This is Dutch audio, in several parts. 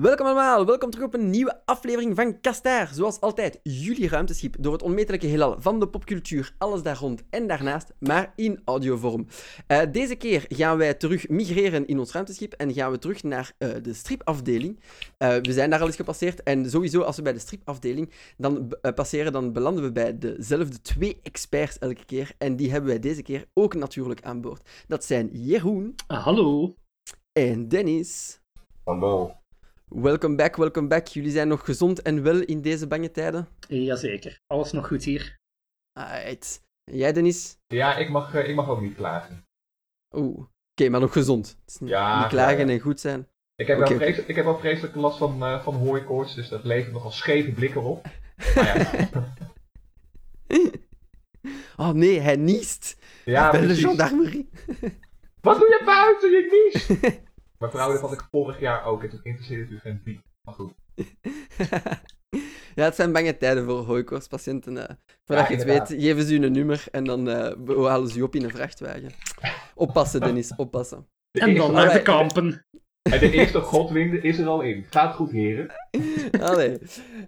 Welkom allemaal, welkom terug op een nieuwe aflevering van Kastaar. Zoals altijd, jullie ruimteschip door het onmetelijke heelal van de popcultuur, alles daar rond en daarnaast, maar in audiovorm. Uh, deze keer gaan wij terug migreren in ons ruimteschip en gaan we terug naar uh, de stripafdeling. Uh, we zijn daar al eens gepasseerd en sowieso als we bij de stripafdeling dan passeren, dan belanden we bij dezelfde twee experts elke keer. En die hebben wij deze keer ook natuurlijk aan boord. Dat zijn Jeroen. hallo. En Dennis. Hallo. Welcome back, welcome back. Jullie zijn nog gezond en wel in deze bange tijden? Jazeker. Alles nog goed hier. Right. Jij, Dennis? Ja, ik mag, ik mag ook niet klagen. Oeh. Oké, maar nog gezond. ja, niet klagen en goed zijn. Ik heb, okay. wel vreselijk, ik heb wel vreselijk last van, uh, van hooikoorts, dus dat levert nogal scheve blikken op. Maar ja. oh nee, hij niest. Ja, Bel de gendarmerie. Wat doe je buiten? Je niest! Mijn vrouw, dat had ik vorig jaar ook. En toen interesseerde het u geen piep. Maar goed. ja, het zijn bange tijden voor hooikoortspatiënten. Uh. Voordat ja, je het weet, geven ze u een nummer en dan uh, halen ze u op in een vrachtwagen. Oppassen, Dennis, oppassen. en dan naar de kampen. En de eerste godwinde is er al in. Gaat goed, heren. Allee.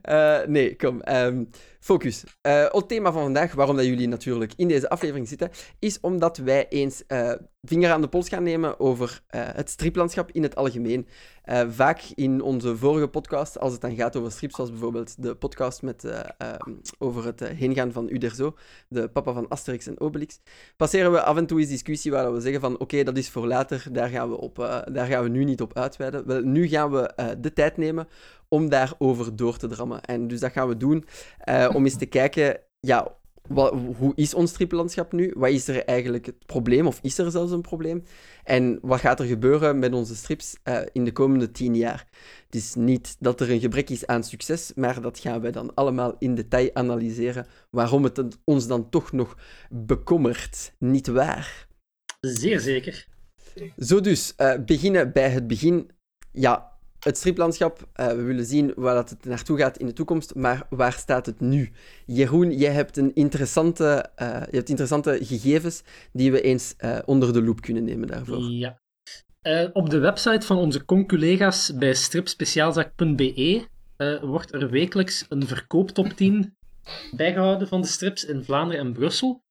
Uh, nee, kom. Um, focus. Uh, het thema van vandaag, waarom dat jullie natuurlijk in deze aflevering zitten, is omdat wij eens uh, vinger aan de pols gaan nemen over het striplandschap in het algemeen. vaak in onze vorige podcast, als het dan gaat over strips, zoals bijvoorbeeld de podcast met, ehm, over het heengaan van Uderzo, de papa van Asterix en Obelix, passeren we af en toe eens discussie waar we zeggen van oké, dat is voor later, daar gaan we, op, daar gaan we nu niet op uitweiden. Wel, nu gaan we de tijd nemen om daarover door te drammen. En dus dat gaan we doen uh, om eens te kijken, ja, wat, hoe is ons striplandschap nu? Wat is er eigenlijk het probleem, of is er zelfs een probleem? En wat gaat er gebeuren met onze strips uh, in de komende tien jaar? Het is niet dat er een gebrek is aan succes, maar dat gaan wij dan allemaal in detail analyseren, waarom het ons dan toch nog bekommert. Niet waar? Zeer zeker. Zo dus, uh, beginnen bij het begin. Ja, het striplandschap, uh, we willen zien waar dat het naartoe gaat in de toekomst, maar waar staat het nu? Jeroen, jij hebt, een interessante, uh, je hebt interessante gegevens die we eens uh, onder de loep kunnen nemen daarvoor. Ja. op de website van onze conculega's bij stripspeciaalzaak.be wordt er wekelijks een verkooptop 10 bijgehouden van de strips in Vlaanderen en Brussel.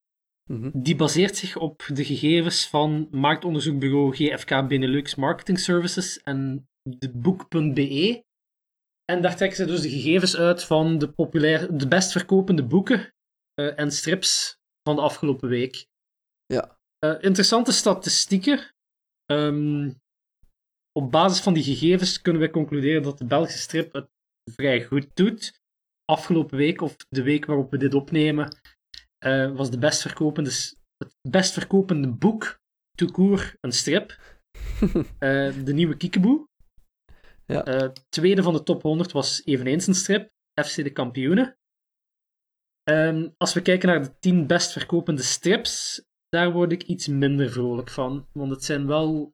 Mhm. Die baseert zich op de gegevens van marktonderzoekbureau GFK Benelux Marketing Services en boek.be. En daar trekken ze dus de gegevens uit van de, populair, de best verkopende boeken uh, en strips van de afgelopen week. Ja. Uh, interessante statistieken. Um, op basis van die gegevens kunnen we concluderen dat de Belgische strip het vrij goed doet. Afgelopen week, of de week waarop we dit opnemen, uh, was de best verkopende, het best verkopende boek, Toekoer, een strip. de nieuwe Kiekeboe. Ja. Uh, tweede van de top 100 was eveneens een strip, FC de Kampioenen. Um, als we kijken naar de 10 best verkopende strips, daar word ik iets minder vrolijk van. Want het zijn wel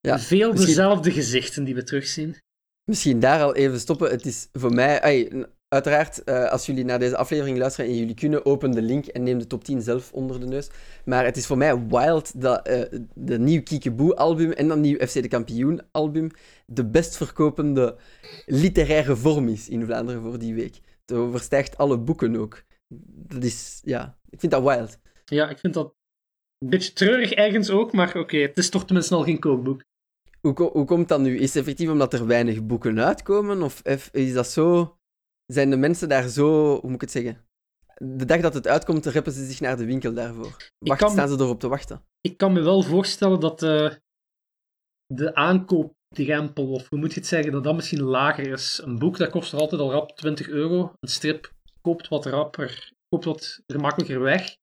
ja, veel misschien... dezelfde gezichten die we terugzien. Misschien daar al even stoppen. Het is voor mij... Ay, Uiteraard, uh, als jullie naar deze aflevering luisteren en jullie kunnen, open de link en neem de top 10 zelf onder de neus. Maar het is voor mij wild dat uh, de nieuw Kiekeboe-album en dat nieuw FC de Kampioen-album de best verkopende literaire vorm is in Vlaanderen voor die week. Het overstijgt alle boeken ook. Dat is, ja, ik vind dat wild. Ja, ik vind dat een beetje treurig ergens ook, maar oké, het is toch tenminste al geen kookboek. Hoe, hoe komt dat nu? Is het effectief omdat er weinig boeken uitkomen? Of is dat zo zijn de mensen daar zo, hoe moet ik het zeggen? De dag dat het uitkomt, reppen ze zich naar de winkel daarvoor. Wacht, kan, staan ze erop te wachten? Ik kan me wel voorstellen dat uh, de aankoopdrempel, of hoe moet je het zeggen, dat dat misschien lager is. Een boek dat kost er altijd al rap 20 euro. Een strip koopt wat rapper, koopt wat gemakkelijker weg.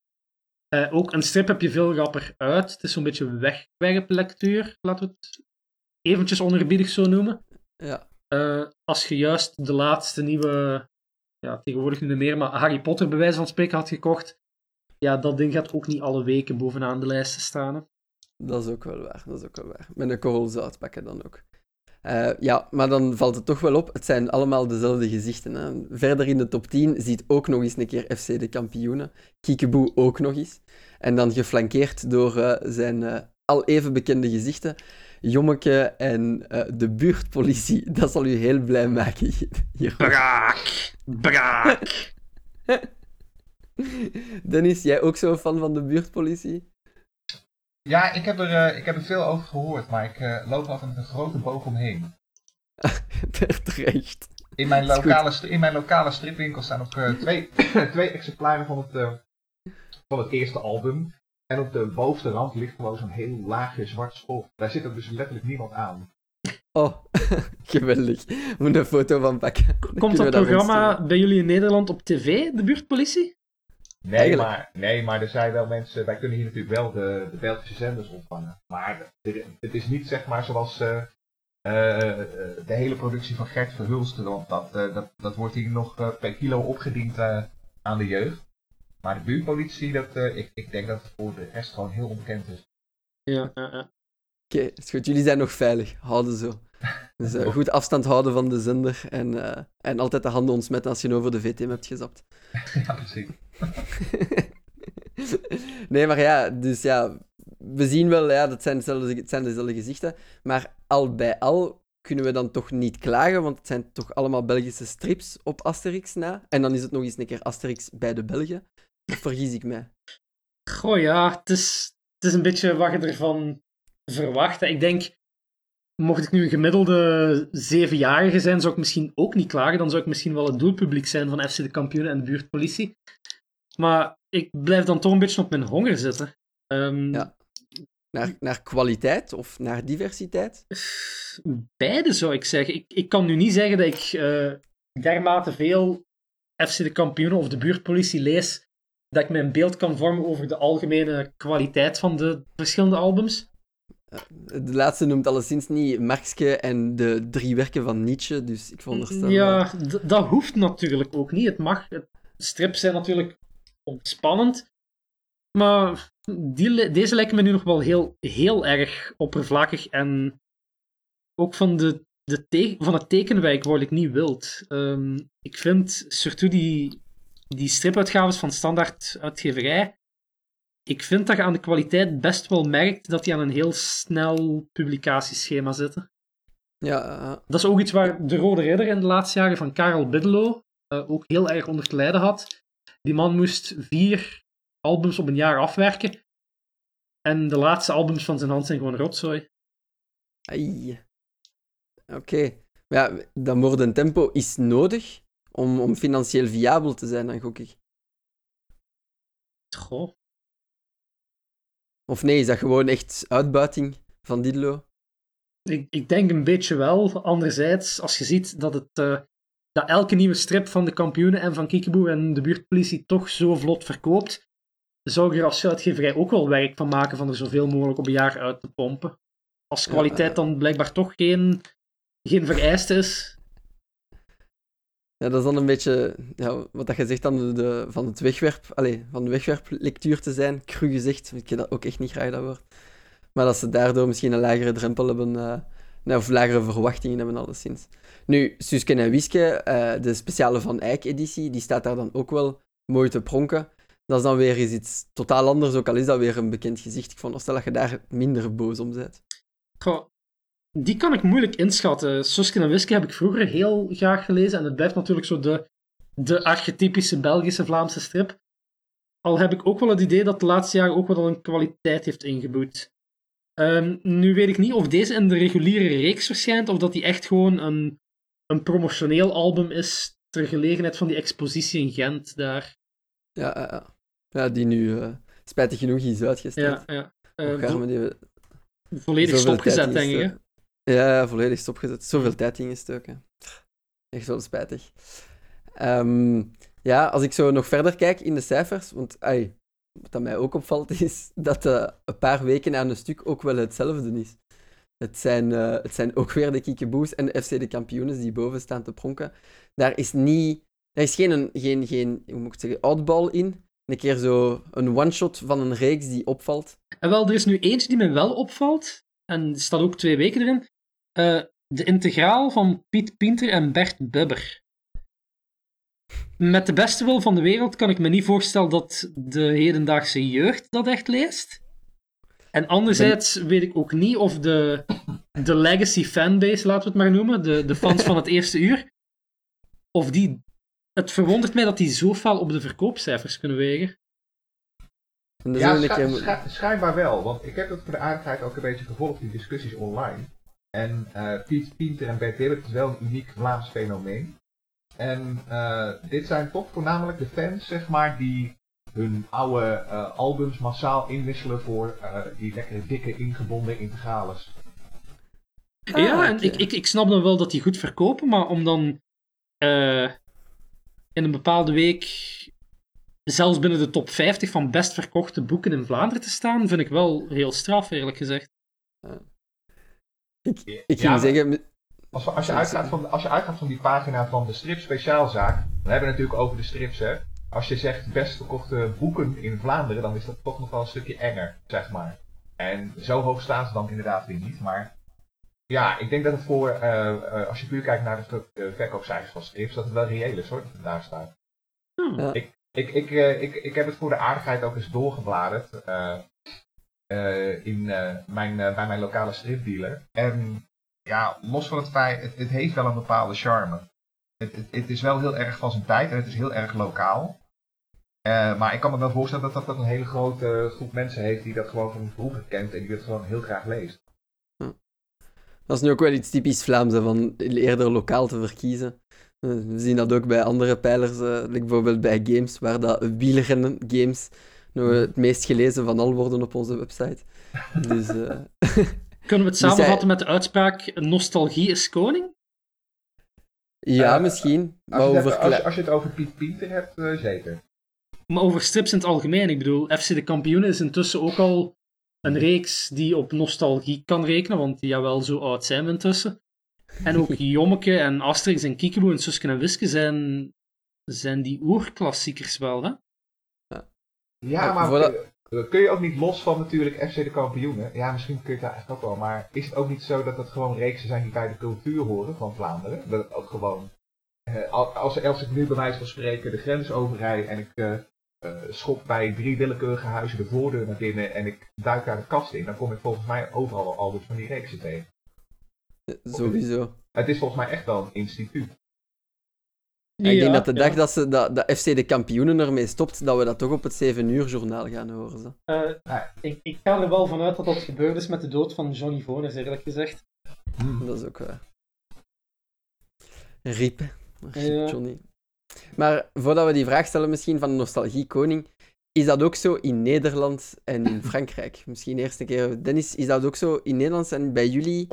Uh, ook een strip heb je veel rapper uit. Het is zo'n beetje wegwerplectuur, laten we het eventjes onerbiedig zo noemen. Ja. Uh, als je juist de laatste nieuwe, ja, tegenwoordig niet meer, maar Harry Potter bij wijze van spreken had gekocht, ja, dat ding gaat ook niet alle weken bovenaan de lijsten staan. Dat is ook wel waar, dat is ook wel waar. Met een korrel zout pakken dan ook. Uh, ja, maar dan valt het toch wel op, het zijn allemaal dezelfde gezichten. Hè. Verder in de top 10 ziet ook nog eens een keer FC de kampioenen. Kiekeboe ook nog eens. En dan geflankeerd door uh, zijn al even bekende gezichten. Jommeke en eh, de buurtpolitie. Dat zal u heel blij maken. Hier. Braak! Braak! Dennis, jij ook zo'n fan van de buurtpolitie? Ja, ik heb, er, eh, ik heb er veel over gehoord, maar ik eh, loop altijd met een grote boog omheen. Terecht. In mijn lokale, in mijn lokale stripwinkel staan nog eh, twee, twee exemplaren van het, eh, van het eerste album. En op de bovenste rand ligt gewoon zo'n heel laagje zwart stof. Daar zit ook dus letterlijk niemand aan. Oh, geweldig. Moet een foto van pakken. Dan Komt dat dat programma bij jullie in Nederland op tv, de buurtpolitie? Nee Eigenlijk. maar, nee, maar er zijn wel mensen, wij kunnen hier natuurlijk wel de, de Belgische zenders ontvangen. Maar de- het is niet zeg maar zoals eh, eh, eh, de hele productie van Gert Verhulsten. Want dat, eh, dat, dat wordt hier nog eh, per kilo opgediend eh, aan de jeugd. Maar de buurtpolitie, dat, eh, ik, ik denk dat het voor de rest gewoon heel onbekend is. Ja, ja, ja. Oké, is goed. Jullie zijn nog veilig. Houden zo. Dus eh, goed afstand houden van de zender. En, eh, en altijd de handen ontsmetten als je over de VTM hebt gezapt. ja, precies. nee, maar ja, dus ja, we zien wel, ja, dat zijn dezelfde, het zijn dezelfde gezichten. Maar al bij al kunnen we dan toch niet klagen, want het zijn toch allemaal Belgische strips op Asterix na. En dan is het nog eens een keer Asterix bij de Belgen. Vergis ik mij? Goh ja, het is, het is een beetje wat je ervan verwacht. Ik denk, mocht ik nu een gemiddelde zevenjarige zijn, zou ik misschien ook niet klagen. Dan zou ik misschien wel het doelpubliek zijn van FC de Kampioenen en de buurtpolitie. Maar ik blijf dan toch een beetje op mijn honger zitten. Ehm, Ja. Naar, naar kwaliteit of naar diversiteit? Beide zou ik zeggen. Ik, ik kan nu niet zeggen dat ik eh, dermate veel FC de Kampioenen of de buurtpolitie lees, dat ik een beeld kan vormen over de algemene kwaliteit van de verschillende albums. De laatste noemt alleszins niet Marxke en de drie werken van Nietzsche, dus ik veronderstel... Ja, dat hoeft natuurlijk ook niet. Het mag. Het- Strips zijn natuurlijk ontspannend. Maar die, deze lijken me nu nog wel heel, heel erg oppervlakkig. En ook van, de, de te- van het tekenwerk word ik niet wild. Ehm, ik vind, surtout die, die stripuitgaves van standaard uitgeverij. Ik vind dat je aan de kwaliteit best wel merkt dat die aan een heel snel publicatieschema zitten. Ja, eh, Dat is ook iets waar de Rode Ridder in de laatste jaren van Karel Biddelo eh, ook heel erg onder te lijden had. Die man moest vier albums op een jaar afwerken. En de laatste albums van zijn hand zijn gewoon rotzooi. ai. Oké. Maar Ja, dat moordend tempo is nodig om, om financieel viabel te zijn, dan gok ik. Goh. Of nee, is dat gewoon echt uitbuiting van Didlo? Ik, ik denk een beetje wel. Anderzijds, als je ziet dat, het, eh, dat elke nieuwe strip van de kampioenen en van Kiekeboe en de buurtpolitie toch zo vlot verkoopt, zou ik er als uitgeverij ook wel werk van maken van er zoveel mogelijk op een jaar uit te pompen. Als kwaliteit dan blijkbaar toch geen, geen vereiste is. Ja, dat is dan een beetje ja, wat dat je zegt dan de, van het wegwerp, allez, van de wegwerplectuur te zijn. Cru gezegd, ik dat ook echt niet graag dat woord. Maar dat ze daardoor misschien een lagere drempel hebben, nee, of lagere verwachtingen hebben alleszins. Nu, Suske en Wiske, eh, de speciale Van Eyck-editie, die staat daar dan ook wel mooi te pronken. Dat is dan weer iets totaal anders, ook al is dat weer een bekend gezicht. Ik veronderstel dat je daar minder boos om bent. Goh, die kan ik moeilijk inschatten. Suske en Wiske heb ik vroeger heel graag gelezen. En het blijft natuurlijk zo de, de archetypische Belgische Vlaamse strip. Al heb ik ook wel het idee dat de laatste jaren ook wel een kwaliteit heeft ingeboet. Ehm, nu weet ik niet of deze in de reguliere reeks verschijnt, of dat die echt gewoon een, een promotioneel album is ter gelegenheid van die expositie in Gent daar. Ja, ja, ja. die nu eh, spijtig genoeg is uitgesteld. Ja, ja. Eh, vo- die volledig stopgezet, denk ik. hè? Ja, volledig stopgezet. Zoveel tijd ingestoken. Echt wel spijtig. Ehm, ja, als ik zo nog verder kijk in de cijfers, want wat mij ook opvalt, is dat eh, een paar weken aan een stuk ook wel hetzelfde is. Het zijn, eh, het zijn ook weer de Kiekeboes en de FC de kampioenen die boven staan te pronken. Daar is niet... Er is geen, geen, geen hoe moet ik zeggen, oddball in. Een keer zo een one-shot van een reeks die opvalt. En wel, er is nu eentje die me wel opvalt. En er staat ook twee weken erin. Eh, de integraal van Piet Pinter en Bert Bubber. Met de beste wil van de wereld kan ik me niet voorstellen dat de hedendaagse jeugd dat echt leest. En anderzijds weet ik ook niet of de, de legacy fanbase, laten we het maar noemen, de, de fans van het eerste uur, of die... Het verwondert mij dat die zo fel op de verkoopcijfers kunnen wegen. En Ja, keer- schijnbaar wel. Want ik heb dat voor de aardigheid ook een beetje gevolgd, die discussies online. En eh Piet Pinter en Bert Dillet is wel een uniek Vlaams fenomeen. En eh, dit zijn toch voornamelijk de fans, zeg maar, die hun oude eh, albums massaal inwisselen voor eh, die lekkere dikke ingebonden integrales. Ah, ja, en oké. ik, ik, ik snap dan wel dat die goed verkopen, maar om dan eh, in een bepaalde week zelfs binnen de top 50 van best verkochte boeken in Vlaanderen te staan, vind ik wel heel straf, eerlijk gezegd. Ik Ja, ging zeggen... Als, we- als, je uitgaat van, als je uitgaat van die pagina van de strip speciaalzaak, dan hebben we het natuurlijk over de strips hè. Als je zegt best verkochte boeken in Vlaanderen, dan is dat toch nog wel een stukje enger, zeg maar. En zo hoog staan ze dan inderdaad weer niet, maar ja, ik denk dat het voor, eh, eh, als je puur kijkt naar de ver- de verkoopcijfers van strips, dat het wel reëel is hoor, dat het daar staat. Hmm. Ja. Ik, ik, ik, eh, ik, ik heb het voor de aardigheid ook eens doorgebladerd eh, eh, in, mijn, bij mijn lokale stripdealer. En ja, los van het feit, het, het heeft wel een bepaalde charme. Het, het, het is wel heel erg van zijn tijd en het is heel erg lokaal. Maar ik kan me wel voorstellen dat dat, dat een hele grote groep mensen heeft die dat gewoon van vroeger kent en die dat gewoon heel graag leest. Dat is nu ook wel iets typisch Vlaams, van eerder lokaal te verkiezen. We zien dat ook bij andere pijlers, eh, like bijvoorbeeld bij games, waar dat wielrennen games nog het meest gelezen van al worden op onze website. Dus eh, Kunnen we het Dus hij- samenvatten met de uitspraak nostalgie is koning? ja, Eh, misschien. Maar Als je, het, over hebt- als, je- als je het over Piet Pieter hebt, eh, zeker. Maar over strips in het algemeen, ik bedoel, FC de Kampioenen is intussen ook al een reeks die op nostalgie kan rekenen, want die ja wel zo oud zijn we intussen. En ook Jommeke en Asterix en Kiekeboe en Susken en Wiske zijn, zijn die oerklassiekers wel, hè? Ja, Ja, maar voordat- kun, kun je ook niet los van natuurlijk FC de kampioenen? Ja, misschien kun je het daar eigenlijk ook wel, maar is het ook niet zo dat het gewoon reeksen zijn die bij de cultuur horen van Vlaanderen? Dat het ook gewoon, eh, al- als, als ik nu bij wijze van spreken de grens overrijd en ik eh, eh, schop bij drie willekeurige huizen de voordeur naar binnen en ik duik daar de kast in, dan kom ik volgens mij overal wel albums van die reeksen tegen. Sowieso. Het is volgens mij echt wel een instituut. Ja, ik denk dat de ja. dag dat, ze, dat, dat FC de kampioenen ermee stopt, dat we dat toch op het 7 uur journaal gaan horen. Zo. Eh, Ja. ik, ik ga er wel vanuit dat dat gebeurd is met de dood van Johnny Voners, eerlijk gezegd. Dat is ook waar. Riep, hè. Riep Ja. Johnny. Maar voordat we die vraag stellen misschien van de nostalgie koning, is dat ook zo in Nederland en in Frankrijk? Misschien eerst een keer. Dennis, is dat ook zo in Nederland en bij jullie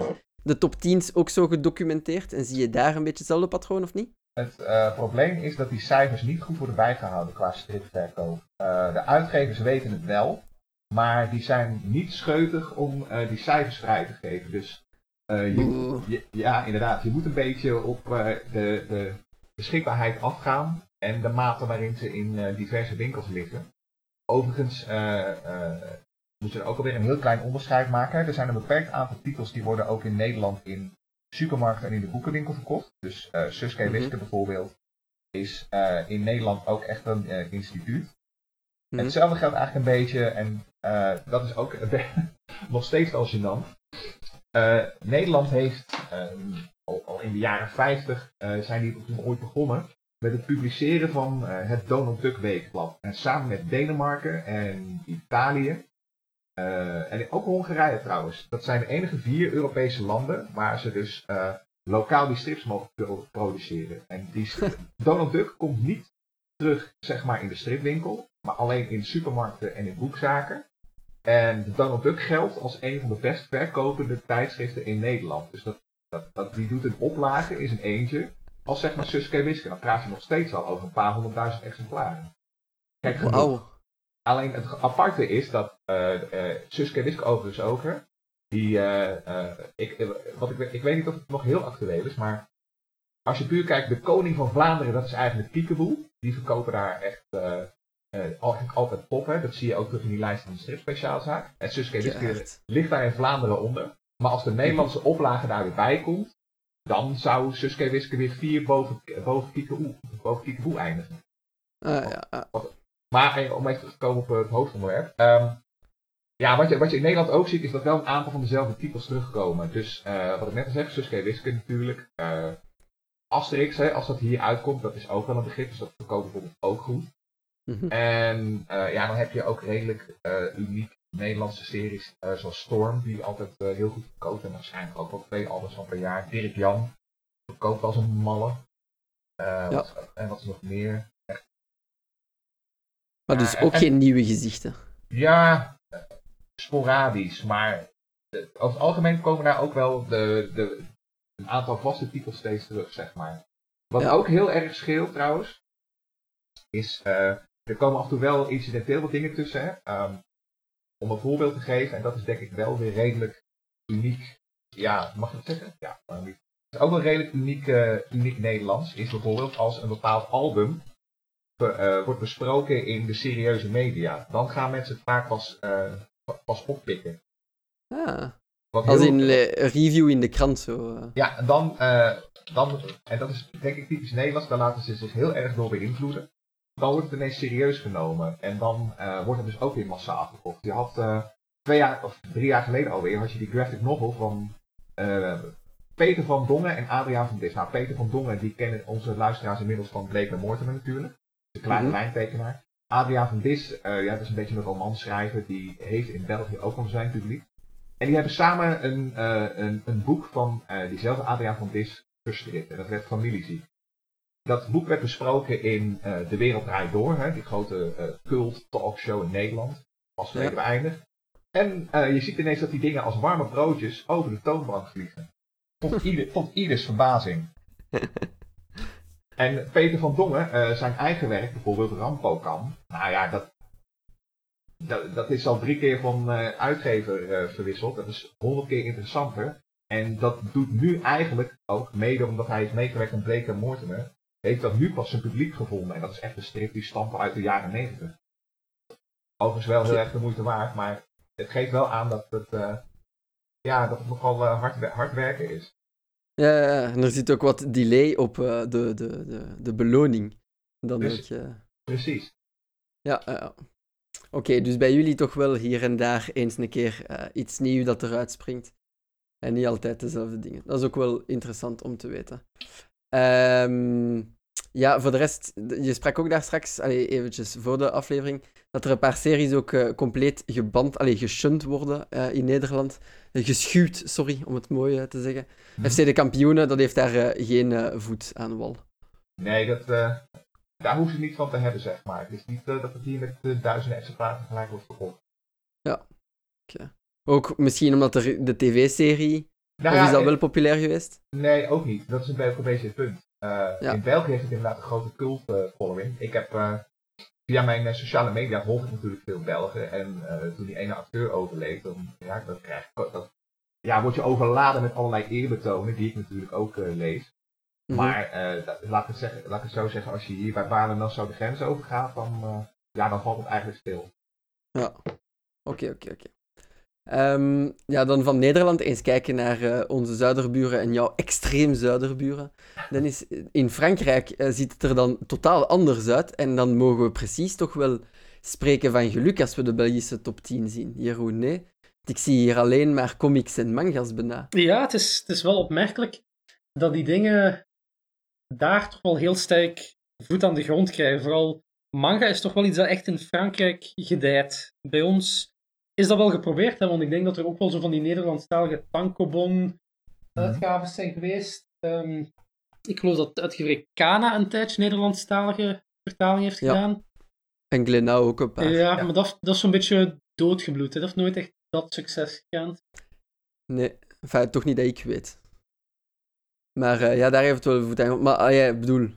de top 10's ook zo gedocumenteerd? En zie je daar een beetje hetzelfde patroon of niet? Het eh, probleem is dat die cijfers niet goed worden bijgehouden qua stripverkoop. Eh, de uitgevers weten het wel, maar die zijn niet scheutig om eh, die cijfers vrij te geven. Dus je, ja, inderdaad, je moet een beetje op de, de beschikbaarheid afgaan en de mate waarin ze in diverse winkels liggen. Overigens moet je er ook alweer een heel klein onderscheid maken. Er zijn een beperkt aantal titels die worden ook in Nederland in supermarkten en in de boekenwinkel verkocht. Dus eh Suske Mhm. Wiske bijvoorbeeld is eh, in Nederland ook echt een eh, instituut. Mhm. Hetzelfde geldt eigenlijk een beetje, en dat is ook nog steeds wel gênant. Nederland heeft al, al in de jaren 50 eh, zijn die toen ooit begonnen met het publiceren van het Donald Duck Weekblad. En samen met Denemarken en Italië eh, en ook Hongarije trouwens. Dat zijn de enige vier Europese landen waar ze dus eh, lokaal die strips mogen pro- produceren. En die Donald Duck komt niet terug zeg maar in de stripwinkel, maar alleen in supermarkten en in boekzaken. En de Donald Duck geldt als een van de best verkopende tijdschriften in Nederland. Dus dat, dat, dat, die doet een oplage in zijn eentje. Als zeg maar Suske Wiske, dan praat je nog steeds al over een paar honderdduizend exemplaren. Kijk, genoeg. Alleen het aparte is dat eh eh Suske Wiske overigens ook, hè, die, eh, ik, wat ik, ik weet niet of het nog heel actueel is, maar als je puur kijkt, de koning van Vlaanderen, dat is eigenlijk Kiekeboe. Die verkopen daar echt altijd hè. dat zie je ook terug in die lijst van de stripspeciaalzaak. En Suske Keihard. ligt daar in Vlaanderen onder. Maar als de Nederlandse oplage daar weer bij komt, dan zou Suske Wiske weer vier boven, boven Kiekeboe, boven Kiekeboe eindigen. Ja, ah. Maar eh, om even te komen op het hoofdonderwerp. ehm, Ja, wat je, wat je in Nederland ook ziet, is dat wel een aantal van dezelfde titels terugkomen. Dus uh, wat ik net al zei, Suske Wiske natuurlijk. Uh, Asterix, hè, als dat hier uitkomt, dat is ook wel een begrip. Dus dat verkoopt bijvoorbeeld ook goed. Mm -hmm. En uh, ja, dan heb je ook redelijk uniek Nederlandse series zoals Storm, die altijd heel goed verkoopt. En waarschijnlijk ook wel twee albums van per jaar. Dirk Jan verkoopt als een malle. Ja. Wat, en wat is nog meer? Maar dus ook en, geen nieuwe gezichten? Ja, sporadisch, maar over het algemeen komen daar ook wel de, de, een aantal vaste titels steeds terug, zeg maar. Wat ja. ook heel erg scheelt trouwens, is, uh, er komen af en toe wel incidenteel wat dingen tussen. Hè? Um, om een voorbeeld te geven, en dat is denk ik wel weer redelijk uniek. Ja, mag ik het zeggen? Ja, maar niet. Het is ook wel redelijk uniek, uh, uniek Nederlands. Is bijvoorbeeld als een bepaald album uh, wordt besproken in de serieuze media. Dan gaan mensen het vaak pas pas oppikken. Ah. Als in review in de krant zo. Uh. Ja, en dan, uh, dan, en dat is denk ik typisch Nederlands, daar laten ze zich heel erg door beïnvloeden. Dan wordt het ineens serieus genomen en dan uh, wordt het dus ook weer massaal afgekocht. Je had twee jaar of drie jaar geleden alweer, had je die graphic novel van Peter van Dongen en Adriaan van Dis. Nou, Peter van Dongen, die kennen onze luisteraars inmiddels van Blake en Mortimer natuurlijk. De kleine mm -hmm. lijntekenaar. Adriaan van Dis, uh, ja, dat is een beetje een romanschrijver, die heeft in België ook al zijn publiek. En die hebben samen een, uh, een, een, boek van uh, diezelfde Adriaan van Dis gestript. En dat werd Familieziek. Dat boek werd besproken in De Wereld Draait Door, hè, die grote cult talkshow in Nederland. Pas ja. beëindigd. En je ziet ineens dat die dingen als warme broodjes over de toonbank vliegen. Tot, ieder, tot ieders verbazing. En Peter van Dongen, uh, zijn eigen werk, bijvoorbeeld Rampokam, nou ja, dat, dat, is al drie keer van uh, uitgever uh, verwisseld. Dat is honderd keer interessanter. En dat doet nu eigenlijk ook, mede omdat hij is meegewerkt aan Blake en Mortimer, heeft dat nu pas zijn publiek gevonden. En dat is echt een strip die stamt uit de jaren negentig. Overigens wel heel erg de moeite waard, maar het geeft wel aan dat het, ja, dat nogal hard, hard werken is. Ja, en er zit ook wat delay op uh, de, de, de, de beloning. Dan Precies. je... Precies. Ja, oké, okay, dus bij jullie toch wel hier en daar eens een keer uh, iets nieuws dat eruit springt. En niet altijd dezelfde dingen. Dat is ook wel interessant om te weten. Um, ja, voor de rest, je sprak ook daar straks, allee, eventjes voor de aflevering, dat er een paar series ook uh, compleet geband, allee, geshunt worden uh, in Nederland. Uh, geschuwd, sorry, om het mooi te zeggen. -hmm. FC de kampioenen, dat heeft daar geen voet aan wal. Nee, dat, daar hoef je niet van te hebben, zeg maar. Het is niet dat het hier met duizenden exemplaren tegelijk wordt verkocht. Ja, okay. Ook misschien omdat er de tv-serie, nou, of is dat wel populair geweest? Nee, ook niet. Dat is een beetje het punt. Ja. In België heeft het inderdaad een grote cult following. Ik heb uh, via mijn sociale media volg ik natuurlijk veel Belgen. En toen die ene acteur overleed, dan, ja, dan krijg ik, dat, ja, word je overladen met allerlei eerbetonen, die ik natuurlijk ook lees. Mm -hmm. Maar dat, laat, ik het zeggen, laat ik het zo zeggen, als je hier bij Balen zo de grens overgaat, dan, ja, dan valt het eigenlijk stil. Ja, oké, oké, oké. Um, ja, dan van Nederland eens kijken naar uh, onze zuiderburen en jouw extreem zuiderburen. Dan is, in Frankrijk uh, ziet het er dan totaal anders uit. En dan mogen we precies toch wel spreken van geluk als we de Belgische top 10 zien. Jeroen, nee? Ik zie hier alleen maar comics en mangas bijna. Ja, het is, het is wel opmerkelijk dat die dingen daar toch wel heel sterk voet aan de grond krijgen. Vooral manga is toch wel iets dat echt in Frankrijk gedijt. Bij ons is dat wel geprobeerd, hè? want ik denk dat er ook wel zo van die Nederlandstalige tankobon uitgaven zijn geweest. Um, ik geloof dat uitgeverij Kana een tijdje Nederlandstalige vertaling heeft gedaan. Ja. En Glenau ook een paar. Ja, ja. maar dat, dat is zo'n beetje doodgebloed. Hè? Dat heeft nooit echt dat succes gekend. Nee, enfin, toch niet dat ik weet. Maar uh, ja, daar heeft het wel voet aan. Maar uh, ja, ik bedoel,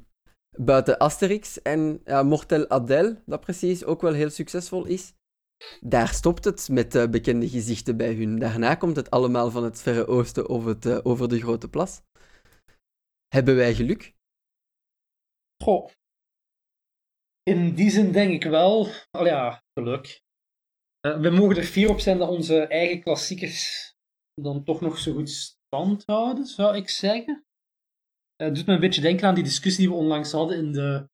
buiten Asterix en ja, Mortel Adel, dat precies ook wel heel succesvol is, daar stopt het met uh, bekende gezichten bij hun. Daarna komt het allemaal van het Verre Oosten of het, uh, over de Grote Plas. Hebben wij geluk? Goh. In die zin denk ik wel. Al ja, geluk. Uh, we mogen er fier op zijn dat onze eigen klassiekers dan toch nog zo goed stand houden, zou ik zeggen. Het doet me een beetje denken aan die discussie die we onlangs hadden in de,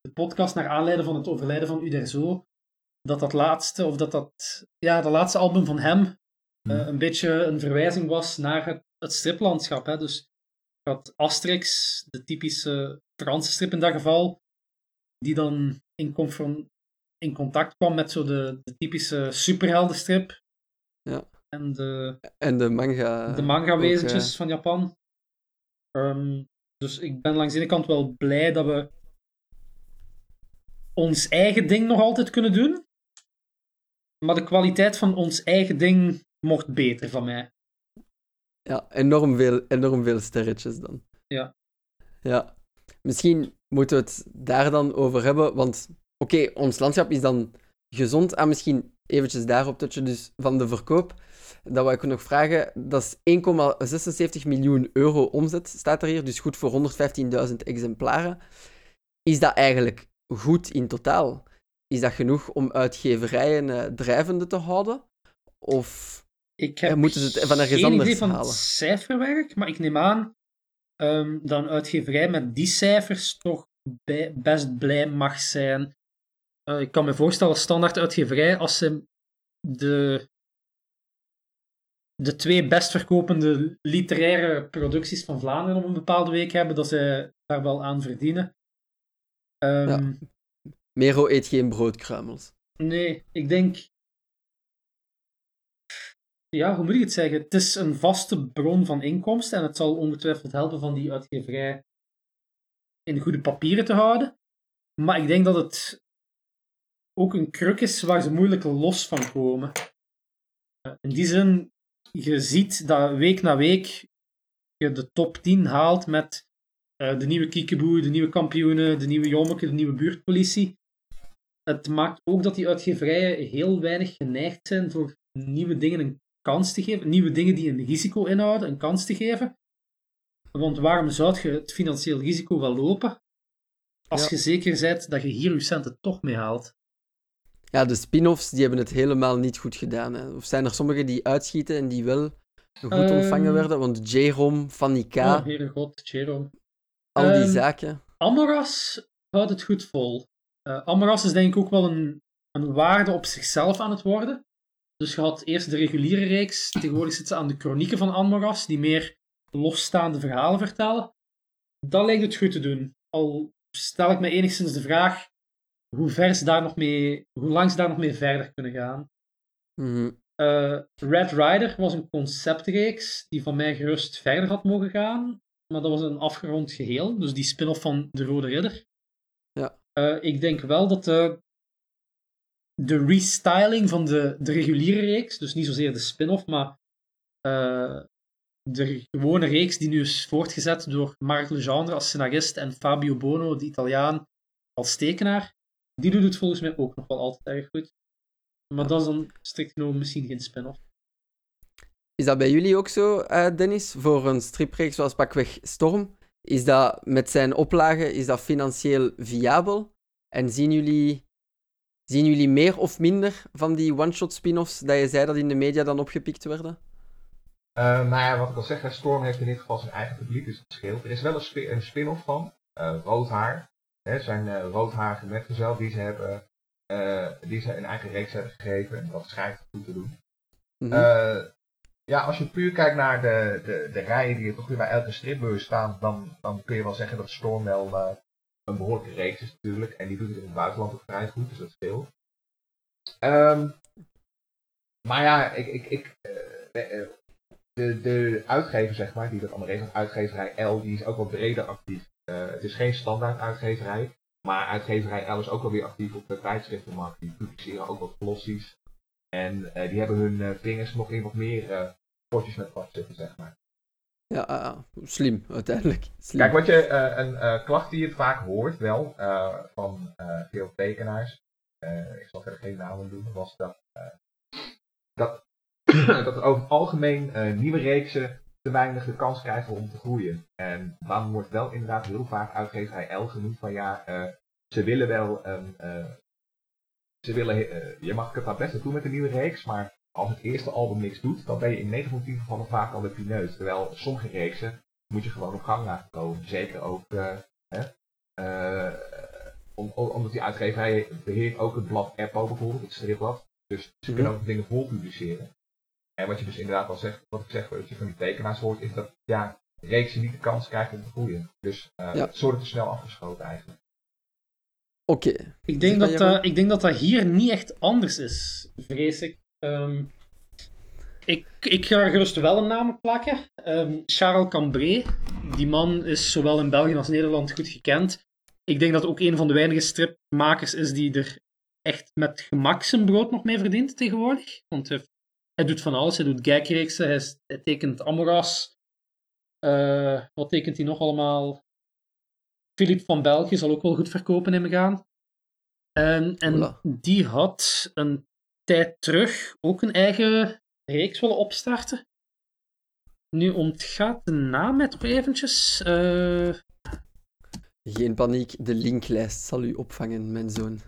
de podcast naar aanleiding van het overlijden van Uderzo dat dat laatste, of dat dat, ja, de laatste album van hem eh, Hmm. een beetje een verwijzing was naar het, het striplandschap. Hè? Dus je had Asterix, de typische Franse strip in dat geval, die dan in, contact kwam met zo de, de typische superheldenstrip. Ja. En de, En de manga. de manga-wezentjes van Japan. Ehm, dus ik ben langs de ene kant wel blij dat we ons eigen ding nog altijd kunnen doen. Maar de kwaliteit van ons eigen ding mocht beter van mij. Ja, enorm veel, enorm veel sterretjes dan. Ja. Ja. Misschien moeten we het daar dan over hebben, want oké, ons landschap is dan gezond. En misschien eventjes daarop touchen, dus van de verkoop. Dat wou ik nog vragen. Dat is 1,76 miljoen euro omzet, staat er hier. Dus goed voor 115.000 exemplaren. Is dat eigenlijk goed in totaal? Is dat genoeg om uitgeverijen eh, drijvende te houden? Of Ik heb Ja, moeten ze het van ergens anders idee van halen? het cijferwerk, maar ik neem aan ehm, dat een uitgeverij met die cijfers toch bij- best blij mag zijn. Eh, ik kan me voorstellen, als standaard uitgeverij, als ze de, de twee best verkopende literaire producties van Vlaanderen op een bepaalde week hebben, dat ze daar wel aan verdienen. Ehm, Ja. Mero eet geen broodkruimels. Nee, ik denk. Ja, hoe moet ik het zeggen? Het is een vaste bron van inkomsten en het zal ongetwijfeld helpen van die uitgeverij in goede papieren te houden. Maar ik denk dat het ook een kruk is waar ze moeilijk los van komen. Eh, In die zin, je ziet dat week na week je de top 10 haalt met eh, de nieuwe Kiekeboe, de nieuwe kampioenen, de nieuwe Jommeke, de nieuwe buurtpolitie het maakt ook dat die uitgeverijen heel weinig geneigd zijn voor nieuwe dingen een kans te geven. Nieuwe dingen die een risico inhouden, een kans te geven. Want waarom zou je het financieel risico wel lopen als Ja. je zeker bent dat je hier je centen toch mee haalt? Ja, de spin-offs die hebben het helemaal niet goed gedaan. Hè. Of zijn er sommigen die uitschieten en die wel goed Ehm. ontvangen werden? Want J-Rom, Fanny K, Oh, heere god, Jerome. al die ehm, zaken. Amoras houdt het goed vol. Amoras is denk ik ook wel een, een waarde op zichzelf aan het worden. Dus je had eerst de reguliere reeks, tegenwoordig zitten ze aan de chronieken van Amoras, die meer losstaande verhalen vertellen. Dat lijkt het goed te doen. Al stel ik me enigszins de vraag hoe, ver ze daar nog mee, hoe lang ze daar nog mee verder kunnen gaan. Mhm. Eh, Red Rider was een conceptreeks die van mij gerust verder had mogen gaan, maar dat was een afgerond geheel, dus die spin-off van De Rode Ridder. Ja. Eh, ik denk wel dat de, de restyling van de, de reguliere reeks, dus niet zozeer de spin-off, maar eh, de gewone reeks die nu is voortgezet door Marc Legendre als scenarist en Fabio Bono, de Italiaan, als tekenaar, die doet het volgens mij ook nog wel altijd erg goed. Maar dat is dan strikt genomen misschien geen spin-off. Is dat bij jullie ook zo, eh, Dennis? Voor een stripreeks zoals Pakweg Storm? Is dat met zijn oplagen is dat financieel viabel? En zien jullie, zien jullie meer of minder van die one-shot spin-offs dat je zei dat in de media dan opgepikt werden? Eh, nou ja, wat ik al zeg, Storm heeft in dit geval zijn eigen publiek, dus het scheelt. Er is wel een, spi- een spin-off van, eh Roodhaar. Hè, zijn eh roodharige metgezel die ze hebben, die ze een eigen reeks hebben gegeven. En dat schijnt goed te doen. Mhm. Ja, als je puur kijkt naar de, de, de rijen die er toch weer bij elke stripbeurs staan, dan, dan kun je wel zeggen dat Storm wel eh, een behoorlijke reeks is natuurlijk. En die doet het in het buitenland ook vrij goed, dus dat scheelt. Ehm, maar ja, ik, ik, ik, eh, eh, de, de uitgever, zeg maar, die dat allemaal regelt, uitgeverij L, die is ook wel breder actief. Het is geen standaard uitgeverij, maar uitgeverij L is ook wel weer actief op de tijdschriftenmarkt. Die publiceren ook wat glossies. En die hebben hun vingers nog in wat meer potjes met pad zitten, zeg maar. Ja, ah, ah, slim, uiteindelijk. Slim. Kijk, wat je, eh, een eh, klacht die je vaak hoort wel eh, van eh, veel tekenaars, eh, ik zal verder geen namen doen, was dat, eh, dat, dat er over het algemeen eh, nieuwe reeksen te weinig de kans krijgen om te groeien. En dan wordt wel inderdaad heel vaak uitgeverij L genoemd van ja, eh, ze willen wel een, eh, ze willen, eh, je mag het daar best naartoe met een nieuwe reeks, maar als het eerste album niks doet, dan ben je in 9 van 10 gevallen vaak al de pineut. Terwijl sommige reeksen moet je gewoon op gang laten komen. Zeker ook, eh, hè, eh, om, omdat die uitgeverij beheert ook het blad Eppo bijvoorbeeld, het stripblad. Dus ze Mhm. kunnen ook dingen vol publiceren. En wat je dus inderdaad al zegt, wat ik zeg, wat je van die tekenaars hoort, is dat ja, reeksen niet de kans krijgen om te groeien. Dus eh Ja. het wordt te snel afgeschoten eigenlijk. Oké. Ik denk, dat dat, Jeroen? dat, ik denk dat dat hier niet echt anders is, vrees ik. Ehm, ik, ik ga er gerust wel een naam plakken. Ehm, Charles Cambré. Die man is zowel in België als Nederland goed gekend. Ik denk dat ook een van de weinige stripmakers is die er echt met gemak zijn brood nog mee verdient tegenwoordig. Want hij, hij doet van alles. Hij doet gagreeksen, hij, tekent Amoras. Eh, wat tekent hij nog allemaal? Philip van België zal ook wel goed verkopen, neem ik aan. En, en Voilà. die had een tijd terug ook een eigen reeks willen opstarten. Nu ontgaat de naam mij toch eventjes. Eh, Geen paniek, de linklijst zal u opvangen, mijn zoon.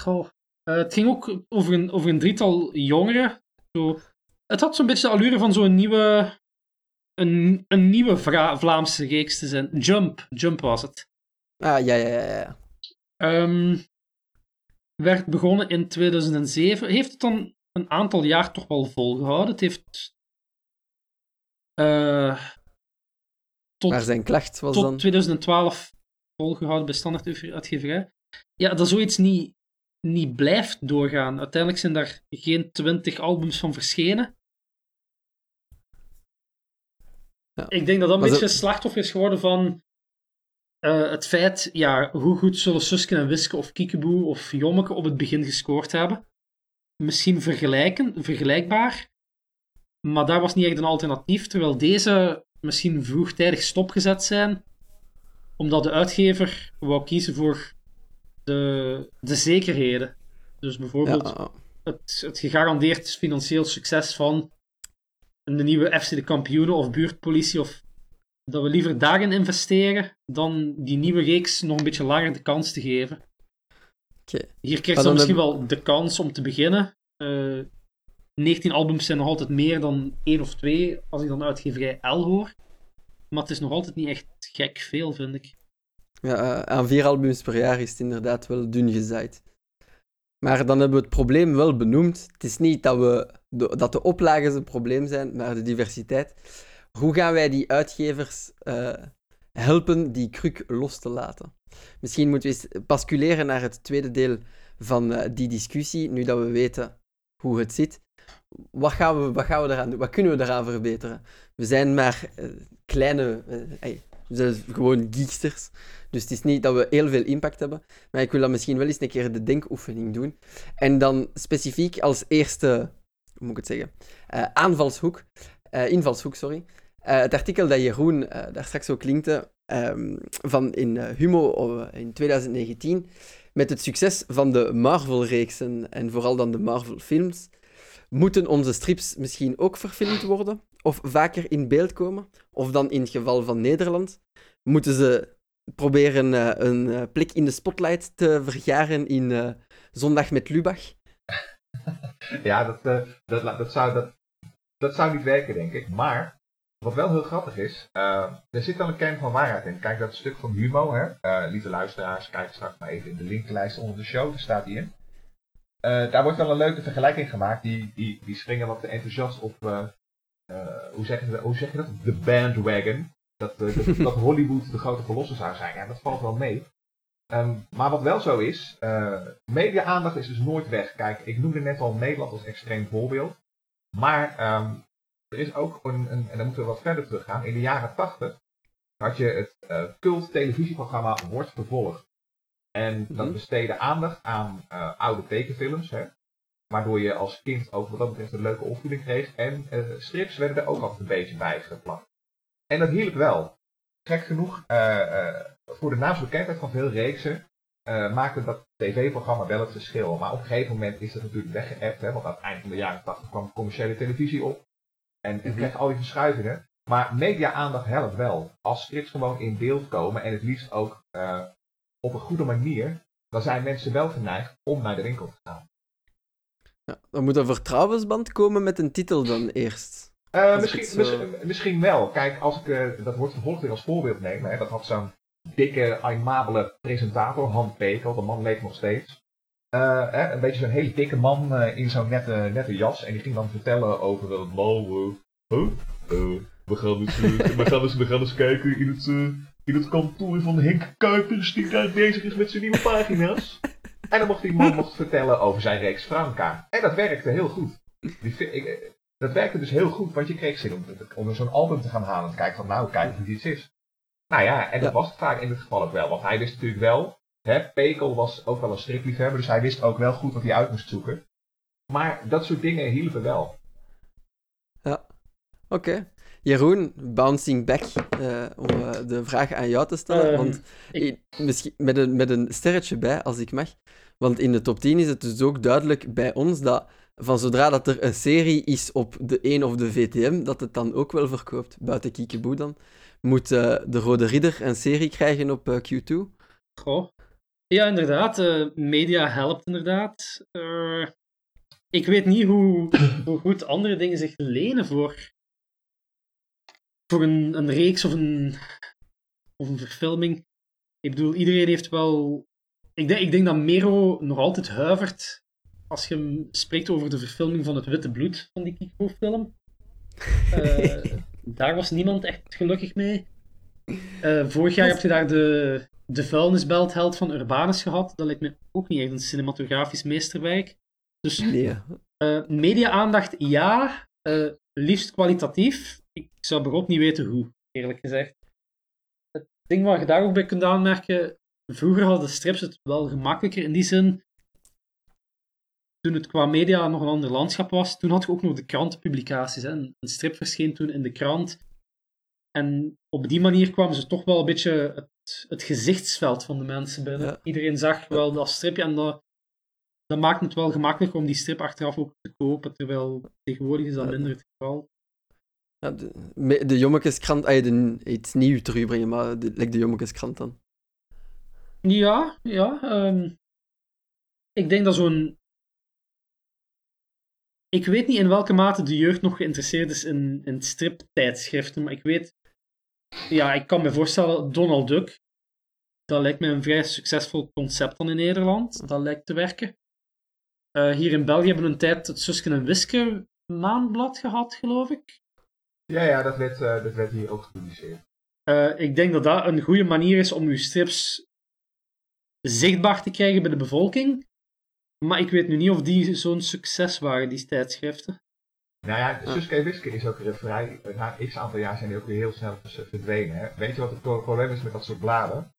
Goh. Eh, het ging ook over een, over een drietal jongeren. Zo, het had zo'n beetje de allure van zo'n nieuwe, een, een nieuwe Vra- Vlaamse reeks te zijn. Jump, Jump was het. Ah, ja, ja, ja. ja. Ehm, werd begonnen in 2007. Heeft het dan een aantal jaar toch wel volgehouden? Het heeft. eh, tot, Maar zijn klacht was tot dan... 2012 volgehouden bij Standaard Uitgeverij. Ja, dat zoiets niet, niet blijft doorgaan. Uiteindelijk zijn daar geen 20 albums van verschenen. Ja. Ik denk dat dat een Maar beetje zo- slachtoffer is geworden van eh, het feit, ja, hoe goed zullen Suske en Wiske of Kiekeboe of Jommeke op het begin gescoord hebben. Misschien vergelijken, vergelijkbaar, maar daar was niet echt een alternatief, terwijl deze misschien vroegtijdig stopgezet zijn, omdat de uitgever wou kiezen voor de, de zekerheden. Dus bijvoorbeeld Ja, het, het gegarandeerd financieel succes van de nieuwe FC de kampioenen of buurtpolitie, of dat we liever daarin investeren dan die nieuwe reeks nog een beetje langer de kans te geven. Hier krijg Maar je dan dan misschien wel de kans om te beginnen. Eh 19 albums zijn nog altijd meer dan één of twee, als ik dan uitgeverij L hoor. Maar het is nog altijd niet echt gek veel, vind ik. Ja, eh, aan vier albums per jaar is het inderdaad wel dun gezaaid. Maar dan hebben we het probleem wel benoemd. Het is niet dat, we de, dat de oplages een probleem zijn, maar de diversiteit. Hoe gaan wij die uitgevers eh, helpen die kruk los te laten? Misschien moeten we eens basculeren naar het tweede deel van eh, die discussie, nu dat we weten hoe het zit. Wat gaan, we, wat gaan we eraan doen? Wat kunnen we eraan verbeteren? We zijn maar eh, kleine... eh, ey, we zijn gewoon geeksters. Dus het is niet dat we heel veel impact hebben. Maar ik wil dan misschien wel eens een keer de denkoefening doen. En dan specifiek als eerste, hoe moet ik het zeggen, aanvalshoek, eh, invalshoek, sorry. Eh, het artikel dat Jeroen eh, daar straks ook linkte, ehm, van in Humo eh, in 2019, met het succes van de Marvel-reeksen en vooral dan de Marvel-films, moeten onze strips misschien ook verfilmd worden? Of vaker in beeld komen? Of dan in het geval van Nederland, moeten ze proberen een plek in de spotlight te vergaren in Zondag met Lubach? Ja, dat, dat, dat, zou, dat, dat zou niet werken, denk ik. Maar, wat wel heel grappig is, eh, er zit wel een kern van waarheid in. Kijk, dat stuk van Humo, hè. Eh, lieve luisteraars, kijk straks maar even in de linklijst onder de show, daar staat die in. Eh, daar wordt wel een leuke vergelijking gemaakt. Die, die, die springen wat te enthousiast op, hoe, zeg je, dat- hoe zeg je dat? De bandwagon. Dat, dat, dat Hollywood de grote verlosser zou zijn. Ja, dat valt wel mee. Ehm, maar wat wel zo is, media-aandacht is dus nooit weg. Kijk, ik noemde net al Nederland als extreem voorbeeld. Maar ehm, er is ook een, een, en dan moeten we wat verder teruggaan. In de jaren 80 had je het eh, cult televisieprogramma Wordt Vervolgd. En dat Mhm. besteedde aandacht aan eh, oude tekenfilms. Hè, waardoor je als kind ook wat dat betreft een leuke opvoeding kreeg. En eh, strips werden er ook altijd een beetje bij geplakt. En dat hielp wel. Gek genoeg, voor de naamsbekendheid van veel reeksen eh, maakte dat tv-programma wel het verschil. Maar op een gegeven moment is dat natuurlijk weggeëpt, hè, want aan het eind van de jaren 80 kwam commerciële televisie op. En je Mhm. kreeg al die verschuivingen. Maar media-aandacht helpt wel. Als strips gewoon in beeld komen en het liefst ook eh, op een goede manier, dan zijn mensen wel geneigd om naar de winkel te gaan. Ja, er moet een vertrouwensband komen met een titel dan eerst. Eh, misschien, het zo- misschien, misschien wel. Kijk, als ik eh, dat wordt vervolgd weer als voorbeeld neem, hè, dat had zo'n dikke, aimabele presentator, Han Pekel, de man leeft nog steeds. Eh, hè, een beetje zo'n hele dikke man eh, in zo'n nette, nette jas. En die ging dan vertellen over het nou, huh? we, gaan eens, we, gaan eens, we gaan eens kijken in het, in het kantoor van Henk Kuipers, die daar bezig is met zijn nieuwe pagina's. En dan mocht die man mocht vertellen over zijn reeks Franka. En dat werkte heel goed. Die, ik, dat werkte dus heel goed, want je kreeg zin om, om zo'n album te gaan halen. En kijken van, nou, kijk hoe iets is. Nou ja, en dat was het vaak in dit geval ook wel. Want hij wist natuurlijk wel, hè, Pekel was ook wel een stripliefhebber, dus hij wist ook wel goed wat hij uit moest zoeken. Maar dat soort dingen hielpen wel. Ja, oké. Jeroen, bouncing back, uh, om uh, de vraag aan jou te stellen. Um, want ik... misschien met een, met een sterretje bij, als ik mag. Want in de top 10 is het dus ook duidelijk bij ons dat van zodra dat er een serie is op de 1 of de VTM, dat het dan ook wel verkoopt. Buiten Kiekeboe dan. Moet uh, de Rode Ridder een serie krijgen op uh, Q2? Goh. Ja, inderdaad. Uh, media helpt inderdaad. ik weet niet hoe, hoe goed andere dingen zich lenen voor, voor een, een reeks of een, of een verfilming. Ik bedoel, iedereen heeft wel... Ik denk, ik denk dat Mero nog altijd huivert als je spreekt over de verfilming van het witte bloed van die Kiko-film. Uh, daar was niemand echt gelukkig mee. Uh, vorig jaar heb je daar de, de vuilnisbeltheld van Urbanus gehad. Dat lijkt me ook niet echt een cinematografisch meesterwerk. Dus nee. uh, media-aandacht ja, liefst kwalitatief. Ik zou bijvoorbeeld niet weten hoe, eerlijk gezegd. Het ding waar je daar ook bij kunt aanmerken, vroeger hadden strips het wel gemakkelijker in die zin toen het qua media nog een ander landschap was, toen had je ook nog de krantenpublicaties. Hè. Een strip verscheen toen in de krant. En op die manier kwamen ze toch wel een beetje het, het gezichtsveld van de mensen binnen. Iedereen zag wel dat stripje en dat, dat maakt het wel gemakkelijk om die strip achteraf ook te kopen, terwijl tegenwoordig is dat minder het geval. Ja, de, de Jommekeskrant, ah, de, iets nieuw terugbrengen, maar de, like de Jommekeskrant dan. Ja, ja. Um, ik denk dat zo'n ik weet niet in welke mate de jeugd nog geïnteresseerd is in, in striptijdschriften, maar ik weet... Ja, ik kan me voorstellen, Donald Duck, dat lijkt me een vrij succesvol concept dan in Nederland. Dat lijkt te werken. Uh, hier in België hebben we een tijd het Susken en Wiske maandblad gehad, geloof ik. Ja, ja, dat werd, uh, dat werd hier ook gepubliceerd. Uh, ik denk dat dat een goede manier is om uw strips zichtbaar te krijgen bij de bevolking. Maar ik weet nu niet of die zo'n succes waren, die tijdschriften. Nou ja, Suske en Wiske is ook vrij, na x aantal jaar zijn die ook weer heel snel verdwenen. Hè? Weet je wat het probleem is met dat soort bladen?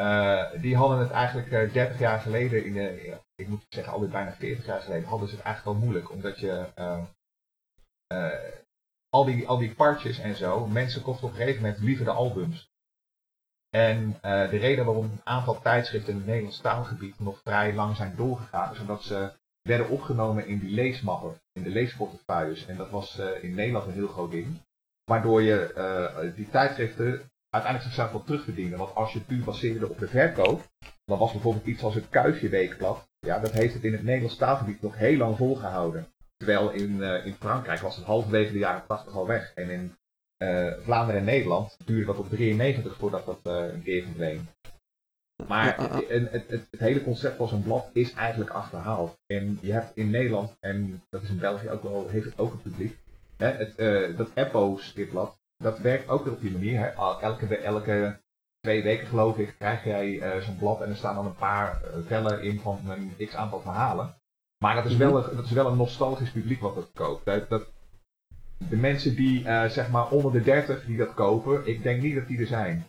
Uh, die hadden het eigenlijk uh, eh, 30 jaar geleden, in de, ik moet zeggen alweer bijna 40 jaar geleden, hadden ze het eigenlijk al moeilijk. Omdat je uh, al, die, al die partjes en zo, mensen kochten op een gegeven moment liever de albums. En uh, de reden waarom een aantal tijdschriften in het Nederlands taalgebied nog vrij lang zijn doorgegaan, is omdat ze werden opgenomen in die leesmappen, in de leesportefeuilles. En dat was uh, in Nederland een heel groot ding. Waardoor je uh, die tijdschriften uiteindelijk zichzelf wel terugverdienen. Want als je het puur baseerde op de verkoop, dan was bijvoorbeeld iets als het Kuifje Weekblad, ja, dat heeft het in het Nederlands taalgebied nog heel lang volgehouden. Terwijl in, in Frankrijk was het halverwege de jaren 80 al weg. En in Vlaanderen en Nederland duurde dat op 93 voordat dat uh, een keer verdween. Maar het, het, het, het, hele concept van zo'n blad is eigenlijk achterhaald. En je hebt in Nederland, en dat is in België ook wel, heeft het ook een publiek, hè, het, uh, dat Eppo-stripblad, dat werkt ook weer op die manier. Hè. Elke, elke twee weken geloof ik krijg jij zo'n blad en er staan dan een paar vellen in van een x aantal verhalen. Maar dat is, mhm. wel, dat is wel een nostalgisch publiek wat dat koopt. Dat, dat, de mensen die uh, zeg maar onder de 30 die dat kopen, ik denk niet dat die er zijn.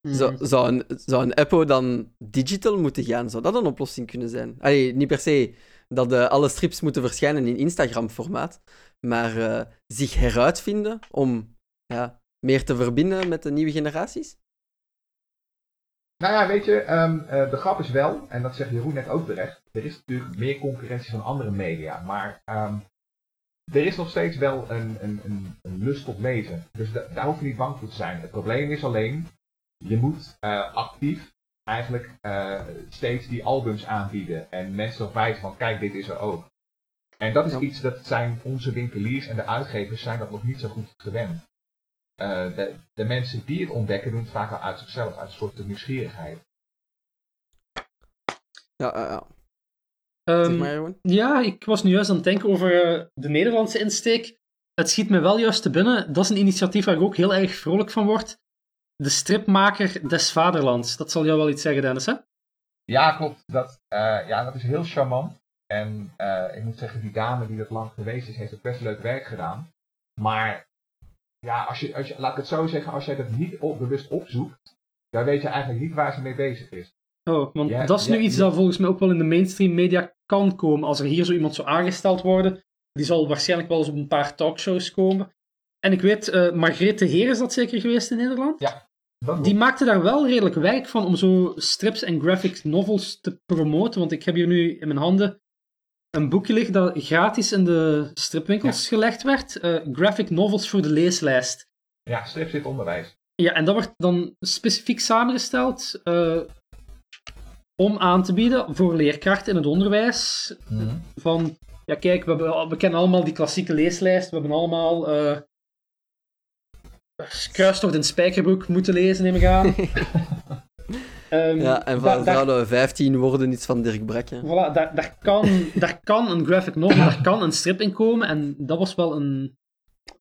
Zou, hmm. zou, een, zou een Apple dan digital moeten gaan? Zou dat een oplossing kunnen zijn? Allee, niet per se dat uh, alle strips moeten verschijnen in Instagram-formaat, maar uh, zich heruitvinden om ja, meer te verbinden met de nieuwe generaties? Nou ja, weet je, um, uh, de grap is wel, en dat zegt Jeroen net ook terecht, er is natuurlijk meer concurrentie van andere media, maar um, er is nog steeds wel een, een, een, een lust tot lezen. Dus daar hoef je niet bang voor te zijn. Het probleem is alleen, je moet uh, actief eigenlijk uh, steeds die albums aanbieden. En mensen nog wijzen van, kijk, dit is er ook. En dat is iets, dat zijn onze winkeliers en de uitgevers zijn dat nog niet zo goed gewend. eh, de, de mensen die het ontdekken doen het vaak al uit zichzelf, uit een soort nieuwsgierigheid. Ja, ja, ja. Ehm, Zeg maar gewoon. Ja, ik was nu juist aan het denken over eh, de Nederlandse insteek. Het schiet me wel juist te binnen. Dat is een initiatief waar ik ook heel erg vrolijk van word. De stripmaker des vaderlands. Dat zal jou wel iets zeggen, Dennis, hè? Ja, klopt. Dat, eh, ja, dat is heel charmant. En eh, ik moet zeggen, die dame die dat lang geweest is, heeft ook best leuk werk gedaan. Maar ja, als je, als je, laat ik het zo zeggen, als jij dat niet op, bewust opzoekt, dan weet je eigenlijk niet waar ze mee bezig is. Oh, want Ja, dat is nu ja, iets ja. dat volgens mij ook wel in de mainstream media kan komen. Als er hier zo iemand zou aangesteld worden, die zal waarschijnlijk wel eens op een paar talkshows komen. En ik weet, eh Margrethe Heer is dat zeker geweest in Nederland? Ja. Die maakte daar wel redelijk werk van om zo strips en graphic novels te promoten. Want ik heb hier nu in mijn handen een boekje liggen dat gratis in de stripwinkels gelegd werd. Eh, graphic novels voor de leeslijst. ja, strip zit onderwijs. Ja, en dat wordt dan specifiek samengesteld eh, om aan te bieden voor leerkrachten in het onderwijs. Van, ja kijk, we, hebben, al- we kennen allemaal die klassieke leeslijst. We hebben allemaal eh Kruistocht in Spijkerbroek moeten lezen, neem ik aan. Ehm, Ja, en van daar- zouden we 15 worden, iets van Dirk Brekke. Voilà, daar, daar, kan, daar kan een graphic novel, daar kan een strip in komen. En dat was wel een,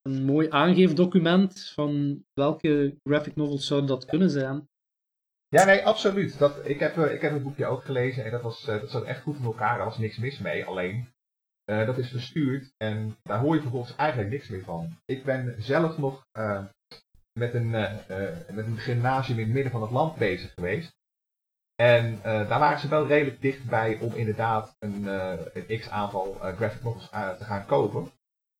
een mooi aangeefdocument van welke graphic novels zouden dat kunnen zijn. Ja, nee, absoluut. Dat, ik, heb, eh, ik heb het boekje ook gelezen en dat, was, eh, dat zat echt goed in elkaar. Daar was niks mis mee. Alleen, eh, dat is verstuurd en daar hoor je vervolgens eigenlijk niks meer van. Ik ben zelf nog met, een, met een gymnasium in het midden van het land bezig geweest. En daar waren ze wel redelijk dichtbij om inderdaad een, een x-aantal graphic novels te gaan kopen.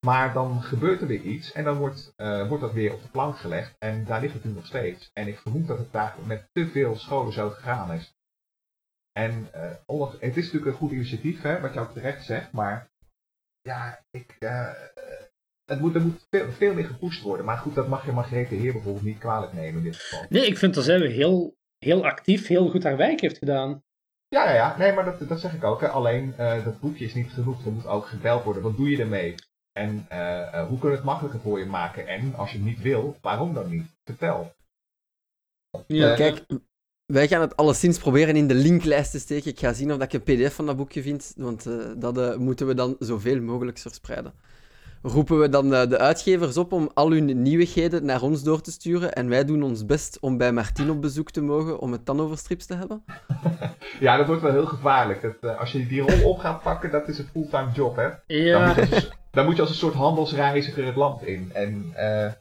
Maar dan gebeurt er weer iets en dan wordt, eh, wordt dat weer op de plank gelegd. En daar ligt het nu nog steeds. En ik vermoed dat het daar met te veel scholen zo gegaan is. En ondanks- het is natuurlijk een goed initiatief, hè, wat je ook terecht zegt. Maar ja, ik, eh, het moet, er moet veel, veel meer gepusht worden. Maar goed, dat mag je Margrethe Heer bijvoorbeeld niet kwalijk nemen in dit geval. Nee, ik vind dat zij weer heel, heel actief, heel goed haar werk heeft gedaan. Ja, ja, ja. Nee, maar dat, dat zeg ik ook. Hè. Alleen, dat boekje is niet genoeg. Er moet ook gebeld worden. Wat doe je ermee? En eh, eh, hoe kun je het makkelijker voor je maken? En als je het niet wil, waarom dan niet? Vertel. Ja, Kijk, wij gaan het alleszins proberen in de linklijst te steken. Ik ga zien of ik een pdf van dat boekje vind, want eh, dat eh, moeten we dan zoveel mogelijk verspreiden. Roepen we dan eh, de uitgevers op om al hun nieuwigheden naar ons door te sturen en wij doen ons best om bij Martin op bezoek te mogen om het dan over strips te hebben? Ja, dat wordt wel heel gevaarlijk. Dat, eh, als je die rol op gaat pakken, dat is een fulltime job, hè? Dan, ja. moet je als, een- dan moet je als een soort handelsreiziger het land in. En eh,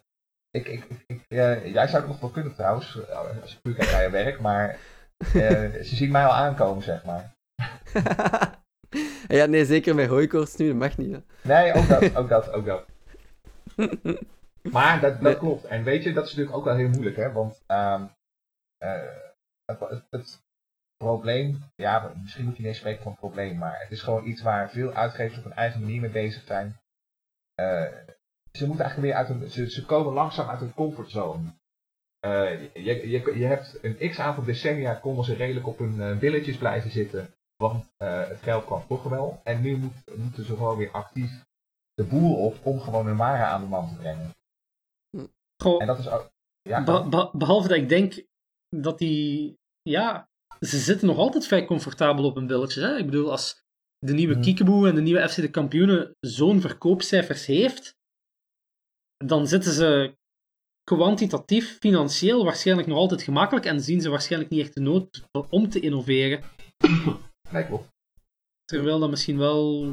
ik, ik, ik, eh, jij zou het nog wel kunnen trouwens, als ik puur kijk naar je werk, maar eh, ze zien mij al aankomen, zeg maar. ja, nee, zeker bij hooikoorts nu, dat mag niet. Hè. Nee, ook dat, ook dat, ook dat. Maar dat, dat Nee. klopt. En weet je, dat is natuurlijk ook wel heel moeilijk, hè? Want ehm, eh, het, het, het probleem, ja, misschien moet je niet eens spreken van probleem, maar het is gewoon iets waar veel uitgevers op hun eigen manier mee bezig zijn. Eh, ze moeten eigenlijk weer uit een, ze, ze komen langzaam uit hun comfortzone. Eh, je, je, je hebt een x aantal decennia konden ze redelijk op hun billetjes blijven zitten, want eh, het geld kwam toch wel. En nu moet, moeten ze gewoon weer actief de boel op om gewoon hun waren aan de man te brengen. Goh, En dat is ook. Ja, Be- be- behalve dat ik denk dat die. Ja, ze zitten nog altijd vrij comfortabel op hun billetjes. Hè? Ik bedoel, als de nieuwe Hmm. Kiekeboe en de nieuwe FC de Kampioenen zo'n verkoopcijfers heeft, dan zitten ze kwantitatief, financieel waarschijnlijk nog altijd gemakkelijk en zien ze waarschijnlijk niet echt de nood om te innoveren. Nee, klopt. Terwijl dat misschien wel.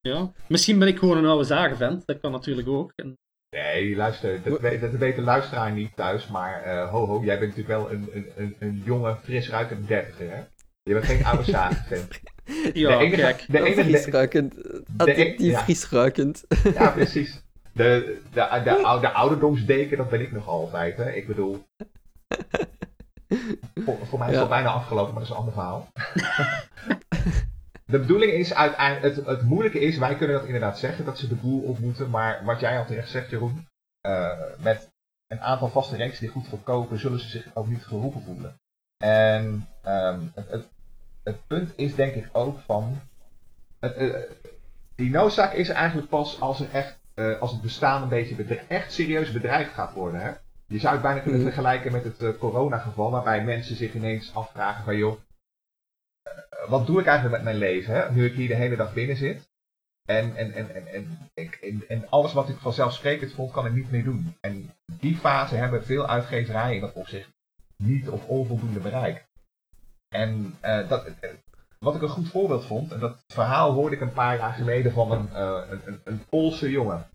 Ja, misschien ben ik gewoon een oude zagenvent, dat kan natuurlijk ook. En Nee, luister, dat, weet, dat weet de luisteraar niet thuis, maar eh, ho ho, jij bent natuurlijk wel een, een, een, een jonge, fris ruikende dertiger, hè? Je bent geen oude zagenvent. ja, de enige, kijk. De enige, Frisruikend, adjectief ja. frisruikend. ja, precies. De, de, de, oude, de ouderdomsdeken, dat ben ik nog altijd, hè? Ik bedoel, voor, voor mij is al bijna afgelopen, maar dat is een ander verhaal. De bedoeling is uiteindelijk, het, het moeilijke is, wij kunnen dat inderdaad zeggen, dat ze de boel op moeten, maar wat jij al terecht zegt, Jeroen, eh, met een aantal vaste reeksen die goed verkopen, zullen ze zich ook niet geroepen voelen. En ehm, het, het, het punt is denk ik ook van, het, eh, die noodzaak is er eigenlijk pas als er echt eh, als het bestaan een beetje echt serieus bedreigd gaat worden. Hè? Je zou het bijna kunnen Mhm. vergelijken met het eh, coronageval, waarbij mensen zich ineens afvragen van joh, eh, wat doe ik eigenlijk met mijn leven, hè? nu ik hier de hele dag binnen zit. En, en, en, en, en, en, en alles wat ik vanzelfsprekend vond, kan ik niet meer doen. En die fase hebben veel uitgeverijen in dat opzicht niet of onvoldoende bereikt. En eh, dat, wat ik een goed voorbeeld vond, en dat verhaal hoorde ik een paar jaar geleden van een, een, een, een Poolse jongen.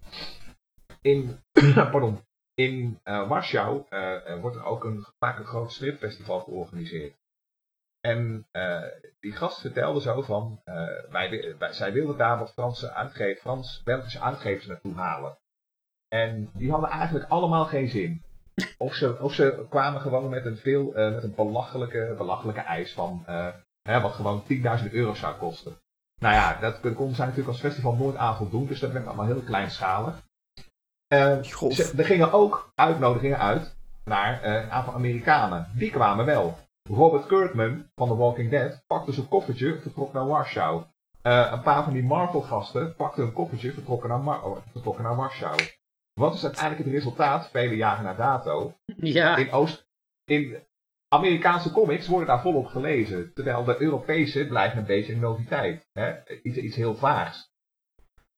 In, pardon, in eh, Warschau eh, eh, wordt er ook een, vaak een groot stripfestival georganiseerd. En die gast vertelde zo van, wij, wi- wij- zij wilden daar wat Franse uitgevers, Frans-Belgische uitgevers naartoe halen. En die hadden eigenlijk allemaal geen zin. Of ze, of ze kwamen gewoon met een, veel, met een belachelijke, belachelijke eis van, hè, wat gewoon 10.000 euro zou kosten. Nou ja, dat konden zij natuurlijk als festival nooit aan voldoen, dus dat werd allemaal heel kleinschalig. Eh, ze- er gingen ook uitnodigingen uit naar eh, een aantal Amerikanen. Die kwamen wel. Robert Kirkman van The Walking Dead pakte zijn koffertje, vertrok naar Warschau. Eh, een paar van die Marvel-gasten pakten een koffertje, vertrokken naar, Mar- oh, vertrokken naar Warschau. Wat is uiteindelijk het resultaat, vele jaren na dato? Ja, In, Oost, in Amerikaanse comics worden daar volop gelezen, terwijl de Europese blijven een beetje een noviteit. Hè? Iets, iets heel vaags.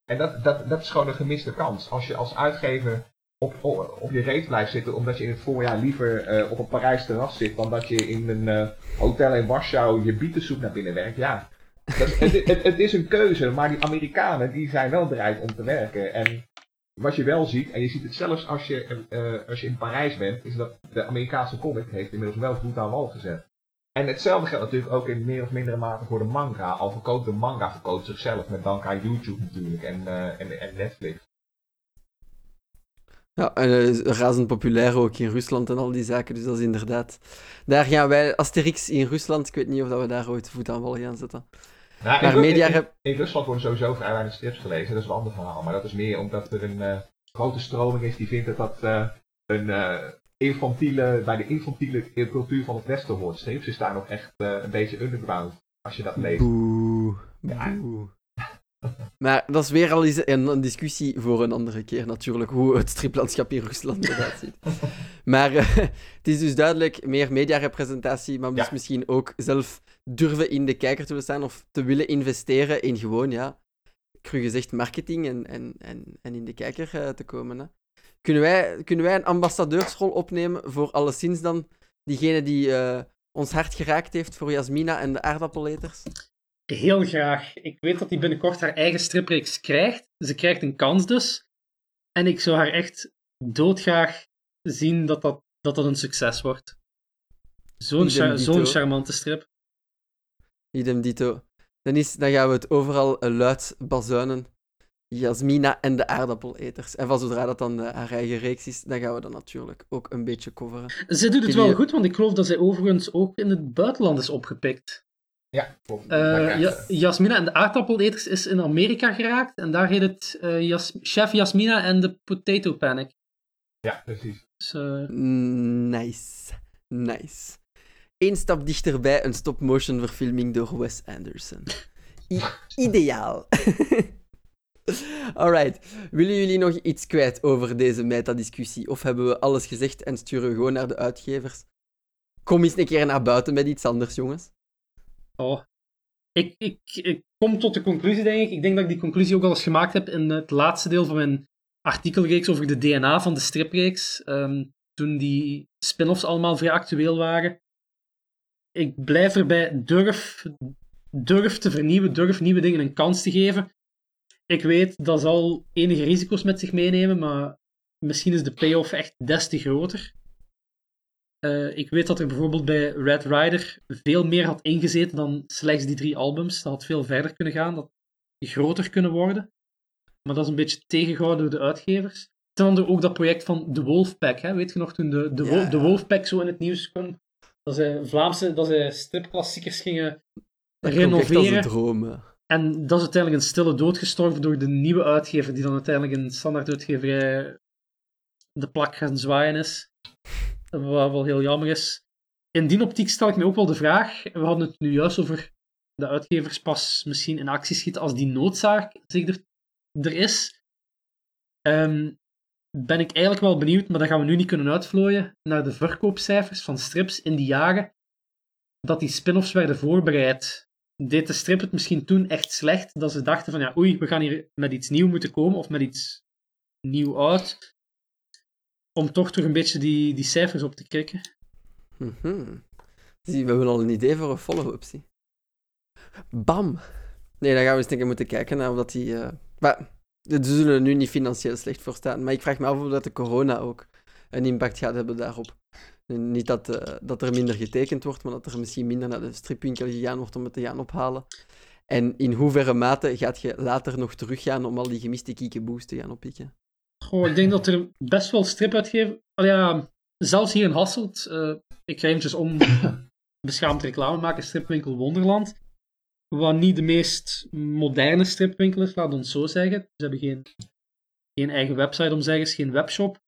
En dat, dat, dat is gewoon een gemiste kans. Als je als uitgever op, op, je reet blijft zitten omdat je in het voorjaar liever eh, op een Parijs terras zit dan dat je in een eh, hotel in Warschau je bietensoep naar binnen werkt. Ja, het, het, het is een keuze, maar die Amerikanen die zijn wel bereid om te werken. En wat je wel ziet, en je ziet het zelfs als je, eh, als je in Parijs bent, is dat de Amerikaanse comic heeft inmiddels wel voet aan wal gezet. En hetzelfde geldt natuurlijk ook in meer of mindere mate voor de manga. Al verkoopt de manga verkoopt zichzelf met dank aan YouTube natuurlijk en, eh, en, en Netflix. Ja, en eh, razend populair ook in Rusland en al die zaken. Dus dat is inderdaad. Daar gaan wij, Asterix in Rusland, ik weet niet of dat we daar ooit voet aan wal gaan zetten. Nou, Maar in, media in, rep- in Rusland worden sowieso vrij weinig strips gelezen, dat is een ander verhaal. Maar dat is meer omdat er een eh, grote stroming is die vindt dat dat een infantiele, bij de infantiele cultuur van het Westen hoort. Strips is daar nog echt eh, een beetje underground, als je dat leest. Boe. Ja. Boe. Maar dat is weer al eens een, een discussie voor een andere keer natuurlijk, hoe het striplandschap in Rusland eruit ziet. maar eh, het is dus duidelijk meer mediarepresentatie, maar dus Ja. misschien ook zelf durven in de kijker te willen staan of te willen investeren in gewoon, ja, cru gezegd, marketing en, en, en, en in de kijker eh, te komen. Hè. Kunnen, wij, kunnen wij een ambassadeursrol opnemen voor alleszins dan diegene die eh, ons hart geraakt heeft voor Jasmina en de aardappeleters? heel graag. Ik weet dat hij binnenkort haar eigen stripreeks krijgt. Ze krijgt een kans dus. En ik zou haar echt doodgraag zien dat dat, dat, dat een succes wordt. Zo'n char- charmante strip. Idem dito. Dan, is, dan gaan we het overal eh, luid bazuinen. Jasmina en de aardappeleters. En van zodra dat dan eh, haar eigen reeks is, dan gaan we dat natuurlijk ook een beetje coveren. Ze doet het wel goed, want ik geloof dat zij overigens ook in het buitenland is opgepikt. Ja. Eh, ja, Jasmina en de aardappeleters is in Amerika geraakt. En daar heet het eh, Jas- Chef Jasmina en de Potato Panic. ja, precies. Dus, eh, Nice. Nice. Eén stap dichterbij een stop-motion verfilming door Wes Anderson. I- ideaal. Alright. Willen jullie nog iets kwijt over deze metadiscussie? Of hebben we alles gezegd en sturen we gewoon naar de uitgevers? Kom eens een keer naar buiten met iets anders, jongens. Oh. Ik, ik, kom tot de conclusie, denk ik. Ik denk dat ik die conclusie ook al eens gemaakt heb in het laatste deel van mijn artikelreeks over de DNA van de stripreeks. Ehm, toen die spin-offs allemaal vrij actueel waren. Ik blijf erbij, durf, durf te vernieuwen, durf nieuwe dingen een kans te geven. Ik weet, dat zal enige risico's met zich meenemen, maar misschien is de payoff echt des te groter. Eh, ik weet dat er bijvoorbeeld bij Red Rider veel meer had ingezeten dan slechts die drie albums. Dat had veel verder kunnen gaan, dat groter kunnen worden. Maar dat is een beetje tegengehouden door de uitgevers. Ten andere ook dat project van The Wolfpack. Hè? Weet je nog, toen de, de, Wolfpack zo in het nieuws kwam, dat ze Vlaamse dat ze stripklassiekers gingen Dat klonk echt als een renoveren. droom. En dat is uiteindelijk een stille dood gestorven door de nieuwe uitgever, die dan uiteindelijk een standaard uitgeverij de plak gaan zwaaien is. Wat wel heel jammer is. In die optiek stel ik me ook wel de vraag, we hadden het nu juist over de uitgevers pas misschien in actie schieten als die noodzaak zich er, er is. ehm, ben ik eigenlijk wel benieuwd, maar dat gaan we nu niet kunnen uitvlooien, naar de verkoopcijfers van strips in die jaren dat die spin-offs werden voorbereid. Deed de strip het misschien toen echt slecht, dat ze dachten van ja, oei, we gaan hier met iets nieuw moeten komen, of met iets nieuw uit, om toch toch een beetje die, die cijfers op te krikken. Mhm. Zie, we hebben al een idee voor een follow-up. Bam! Nee, dan gaan we eens een keer moeten kijken naar of dat die... eh, Maar, ze zullen er nu niet financieel slecht voor staan. Maar ik vraag me af of dat de corona ook een impact gaat hebben daarop. Niet dat, eh, dat er minder getekend wordt, maar dat er misschien minder naar de stripwinkel gegaan wordt om het te gaan ophalen. En in hoeverre mate gaat je later nog teruggaan om al die gemiste kiekeboes te gaan oppikken? Goh, ik denk dat er best wel stripuitgever... Al ja, zelfs hier in Hasselt, eh, ik ga eventjes om beschaamd reclame maken, stripwinkel Wonderland. Wat niet de meest moderne stripwinkel is, laat ons zo zeggen. Ze hebben geen, geen eigen website om zeggen, geen webshop.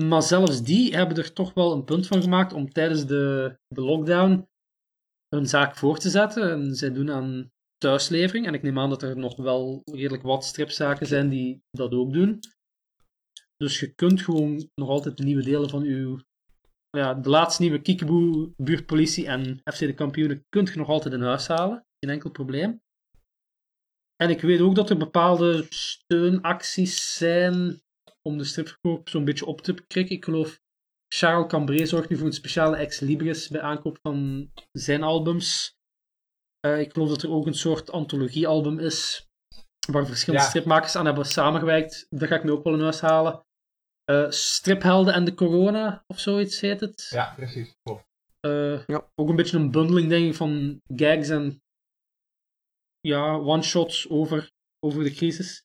Maar zelfs die hebben er toch wel een punt van gemaakt om tijdens de, de lockdown hun zaak voor te zetten. En zij doen aan thuislevering. En ik neem aan dat er nog wel redelijk wat stripzaken zijn die dat ook doen. Dus je kunt gewoon nog altijd nieuwe delen van uw... Ja, de laatste nieuwe Kiekeboe, Buurtpolitie en FC de Kampioenen kunt je nog altijd in huis halen. Geen enkel probleem. En ik weet ook dat er bepaalde steunacties zijn om de stripverkoop zo'n beetje op te krikken. Ik geloof Charles Cambré zorgt nu voor een speciale ex libris bij aankoop van zijn albums. Eh, ik geloof dat er ook een soort antologiealbum is waar verschillende Ja. stripmakers aan hebben samengewerkt. Daar ga ik nu ook wel in huis halen. Eh, Striphelden en de Corona, of zoiets heet het. Ja, precies. Klopt. Eh, Ja. Ook een beetje een bundeling, denk ik, van gags en ja, one-shots over, over de crisis.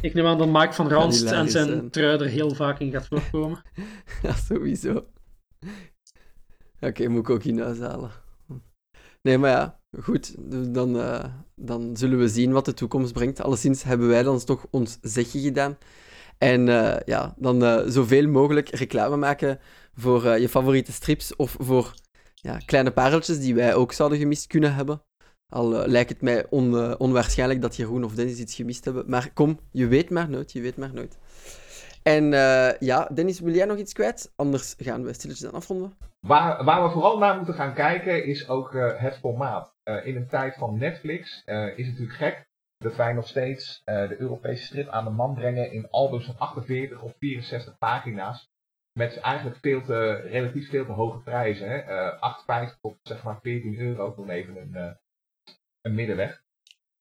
Ik neem aan dat Mike van Ranst en zijn zijn. trui er heel vaak in gaat voorkomen. Ja, sowieso. Oké, moet ik ook in huis halen. Nee, maar ja, goed. Dan, eh, dan zullen we zien wat de toekomst brengt. Alleszins hebben wij dan toch ons zegje gedaan. En eh, ja, dan eh, zoveel mogelijk reclame maken voor je favoriete strips of voor ja, kleine pareltjes die wij ook zouden gemist kunnen hebben. Al eh, lijkt het mij on, onwaarschijnlijk dat Jeroen of Dennis iets gemist hebben. Maar kom, je weet maar nooit, je weet maar nooit. En eh, ja, Dennis, wil jij nog iets kwijt? Anders gaan we stilletjes aan afronden. Waar, waar we vooral naar moeten gaan kijken is ook eh, het formaat. In een tijd van Netflix is het natuurlijk gek dat wij nog steeds de Europese strip aan de man brengen in albums van 48 of 64 pagina's. Met eigenlijk veel te, relatief veel te hoge prijzen. Hè? Eh 8,50 tot zeg maar 14 euro, om even een, een middenweg.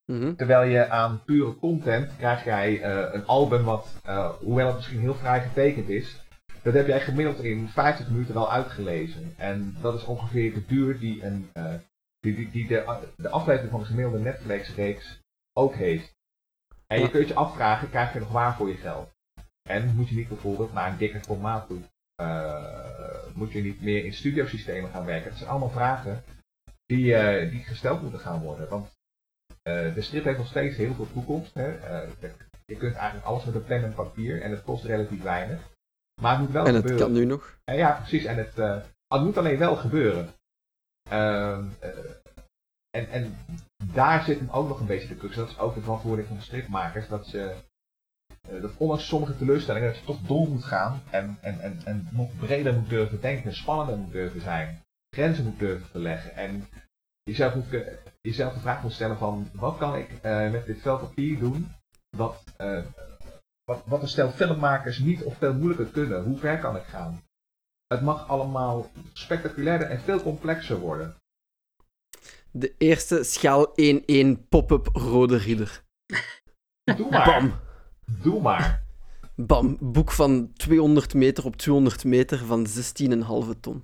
Mhm. Terwijl je aan pure content krijg jij eh, een album wat, eh, hoewel het misschien heel fraai getekend is, dat heb jij gemiddeld in 50 minuten wel uitgelezen. En dat is ongeveer de duur die, een, eh, die, die, die de, de aflevering van de gemiddelde Netflix-reeks ook heeft. En je kunt je afvragen, krijg je nog waar voor je geld? En moet je niet bijvoorbeeld naar een dikker formaat toe? Moet je niet meer in studiosystemen gaan werken? Dat zijn allemaal vragen die, eh, die gesteld moeten gaan worden. Want eh, de strip heeft nog steeds heel veel toekomst. Hè? Eh, je kunt eigenlijk alles met een pen en papier en het kost relatief weinig. Maar het moet wel En het gebeuren. kan nu nog. Ja, precies. En het, het moet alleen wel gebeuren. Ehm, eh, en, en daar zit hem ook nog een beetje de crux. Dat is ook de verantwoording van de stripmakers. Dat ze, dat ondanks sommige teleurstellingen, dat je toch door moet gaan. En, en, en, en nog breder moet durven denken, spannender moet durven zijn. Grenzen moet durven verleggen. En jezelf, moet, ke- jezelf de vraag moet stellen van, wat kan ik eh, met dit vel papier doen? Wat, eh, wat, wat een stel filmmakers niet of veel moeilijker kunnen. Hoe ver kan ik gaan? Het mag allemaal spectaculairder en veel complexer worden. De eerste schaal 1-1 pop-up rode ridder. Doe maar. Bam! Doe maar. Bam! Boek van 200 meter op 200 meter van 16,5 ton.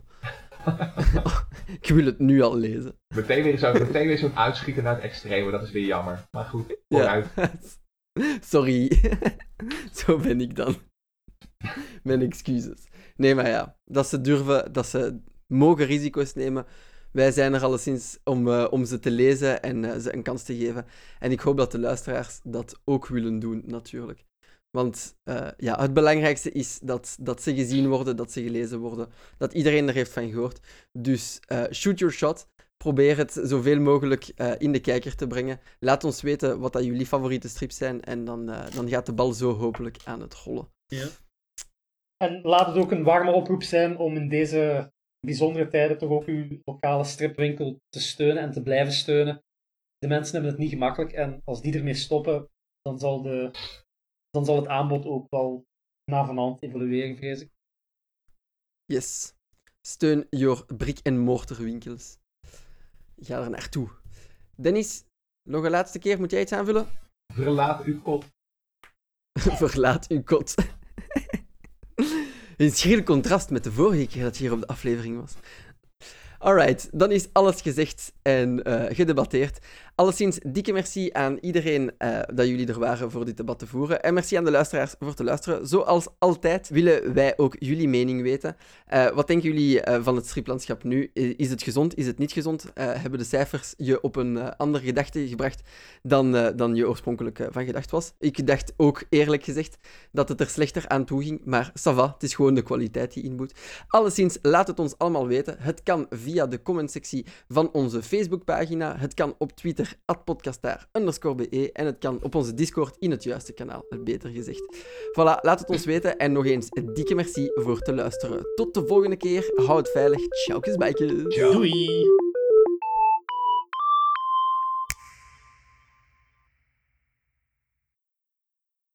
Ik wil het nu al lezen. Meteen weer zo'n meteen weer zo'n uitschieter naar het extreme. Dat is weer jammer. Maar goed, vooruit. Sorry. Zo ben ik dan. Mijn excuses. Nee, maar ja, dat ze durven, dat ze mogen risico's nemen. Wij zijn er alleszins om, eh, om ze te lezen en eh, ze een kans te geven. En ik hoop dat de luisteraars dat ook willen doen, natuurlijk. Want eh, ja, het belangrijkste is dat, dat ze gezien worden, dat ze gelezen worden, dat iedereen er heeft van gehoord. Dus eh, shoot your shot. Probeer het zoveel mogelijk eh, in de kijker te brengen. Laat ons weten wat dat jullie favoriete strips zijn. En dan, eh, dan gaat de bal zo hopelijk aan het rollen. Ja. En laat het ook een warme oproep zijn om in deze bijzondere tijden toch ook uw lokale stripwinkel te steunen en te blijven steunen. De mensen hebben het niet gemakkelijk en als die ermee stoppen, dan zal, de, dan zal het aanbod ook wel na vanavond evolueren, vrees ik. Yes. Steun your brick- en mortarwinkels. Ga er naartoe. Dennis, nog een laatste keer. Moet jij iets aanvullen? Verlaat uw kot. Verlaat uw kot. Een schril contrast met de vorige keer dat je hier op de aflevering was. Alright, dan is alles gezegd en eh, gedebatteerd. Alleszins, dikke merci aan iedereen eh, dat jullie er waren voor dit debat te voeren. En merci aan de luisteraars voor te luisteren. Zoals altijd willen wij ook jullie mening weten. Eh, wat denken jullie eh, van het striplandschap nu? Is het gezond? Is het niet gezond? Hebben de cijfers je op een andere gedachte gebracht dan, dan je oorspronkelijk van gedacht was? Ik dacht ook eerlijk gezegd dat het er slechter aan toe ging, maar ça va, het is gewoon de kwaliteit die inboet. Alleszins, laat het ons allemaal weten. Het kan via de commentsectie van onze Facebookpagina. Het kan op Twitter, @podcastaar be en het kan op onze Discord in het juiste kanaal, beter gezegd. Voilà, laat het ons weten en nog eens een dikke merci voor te luisteren. Tot de volgende keer. Hou het veilig. Ciao. Ciao. Doei!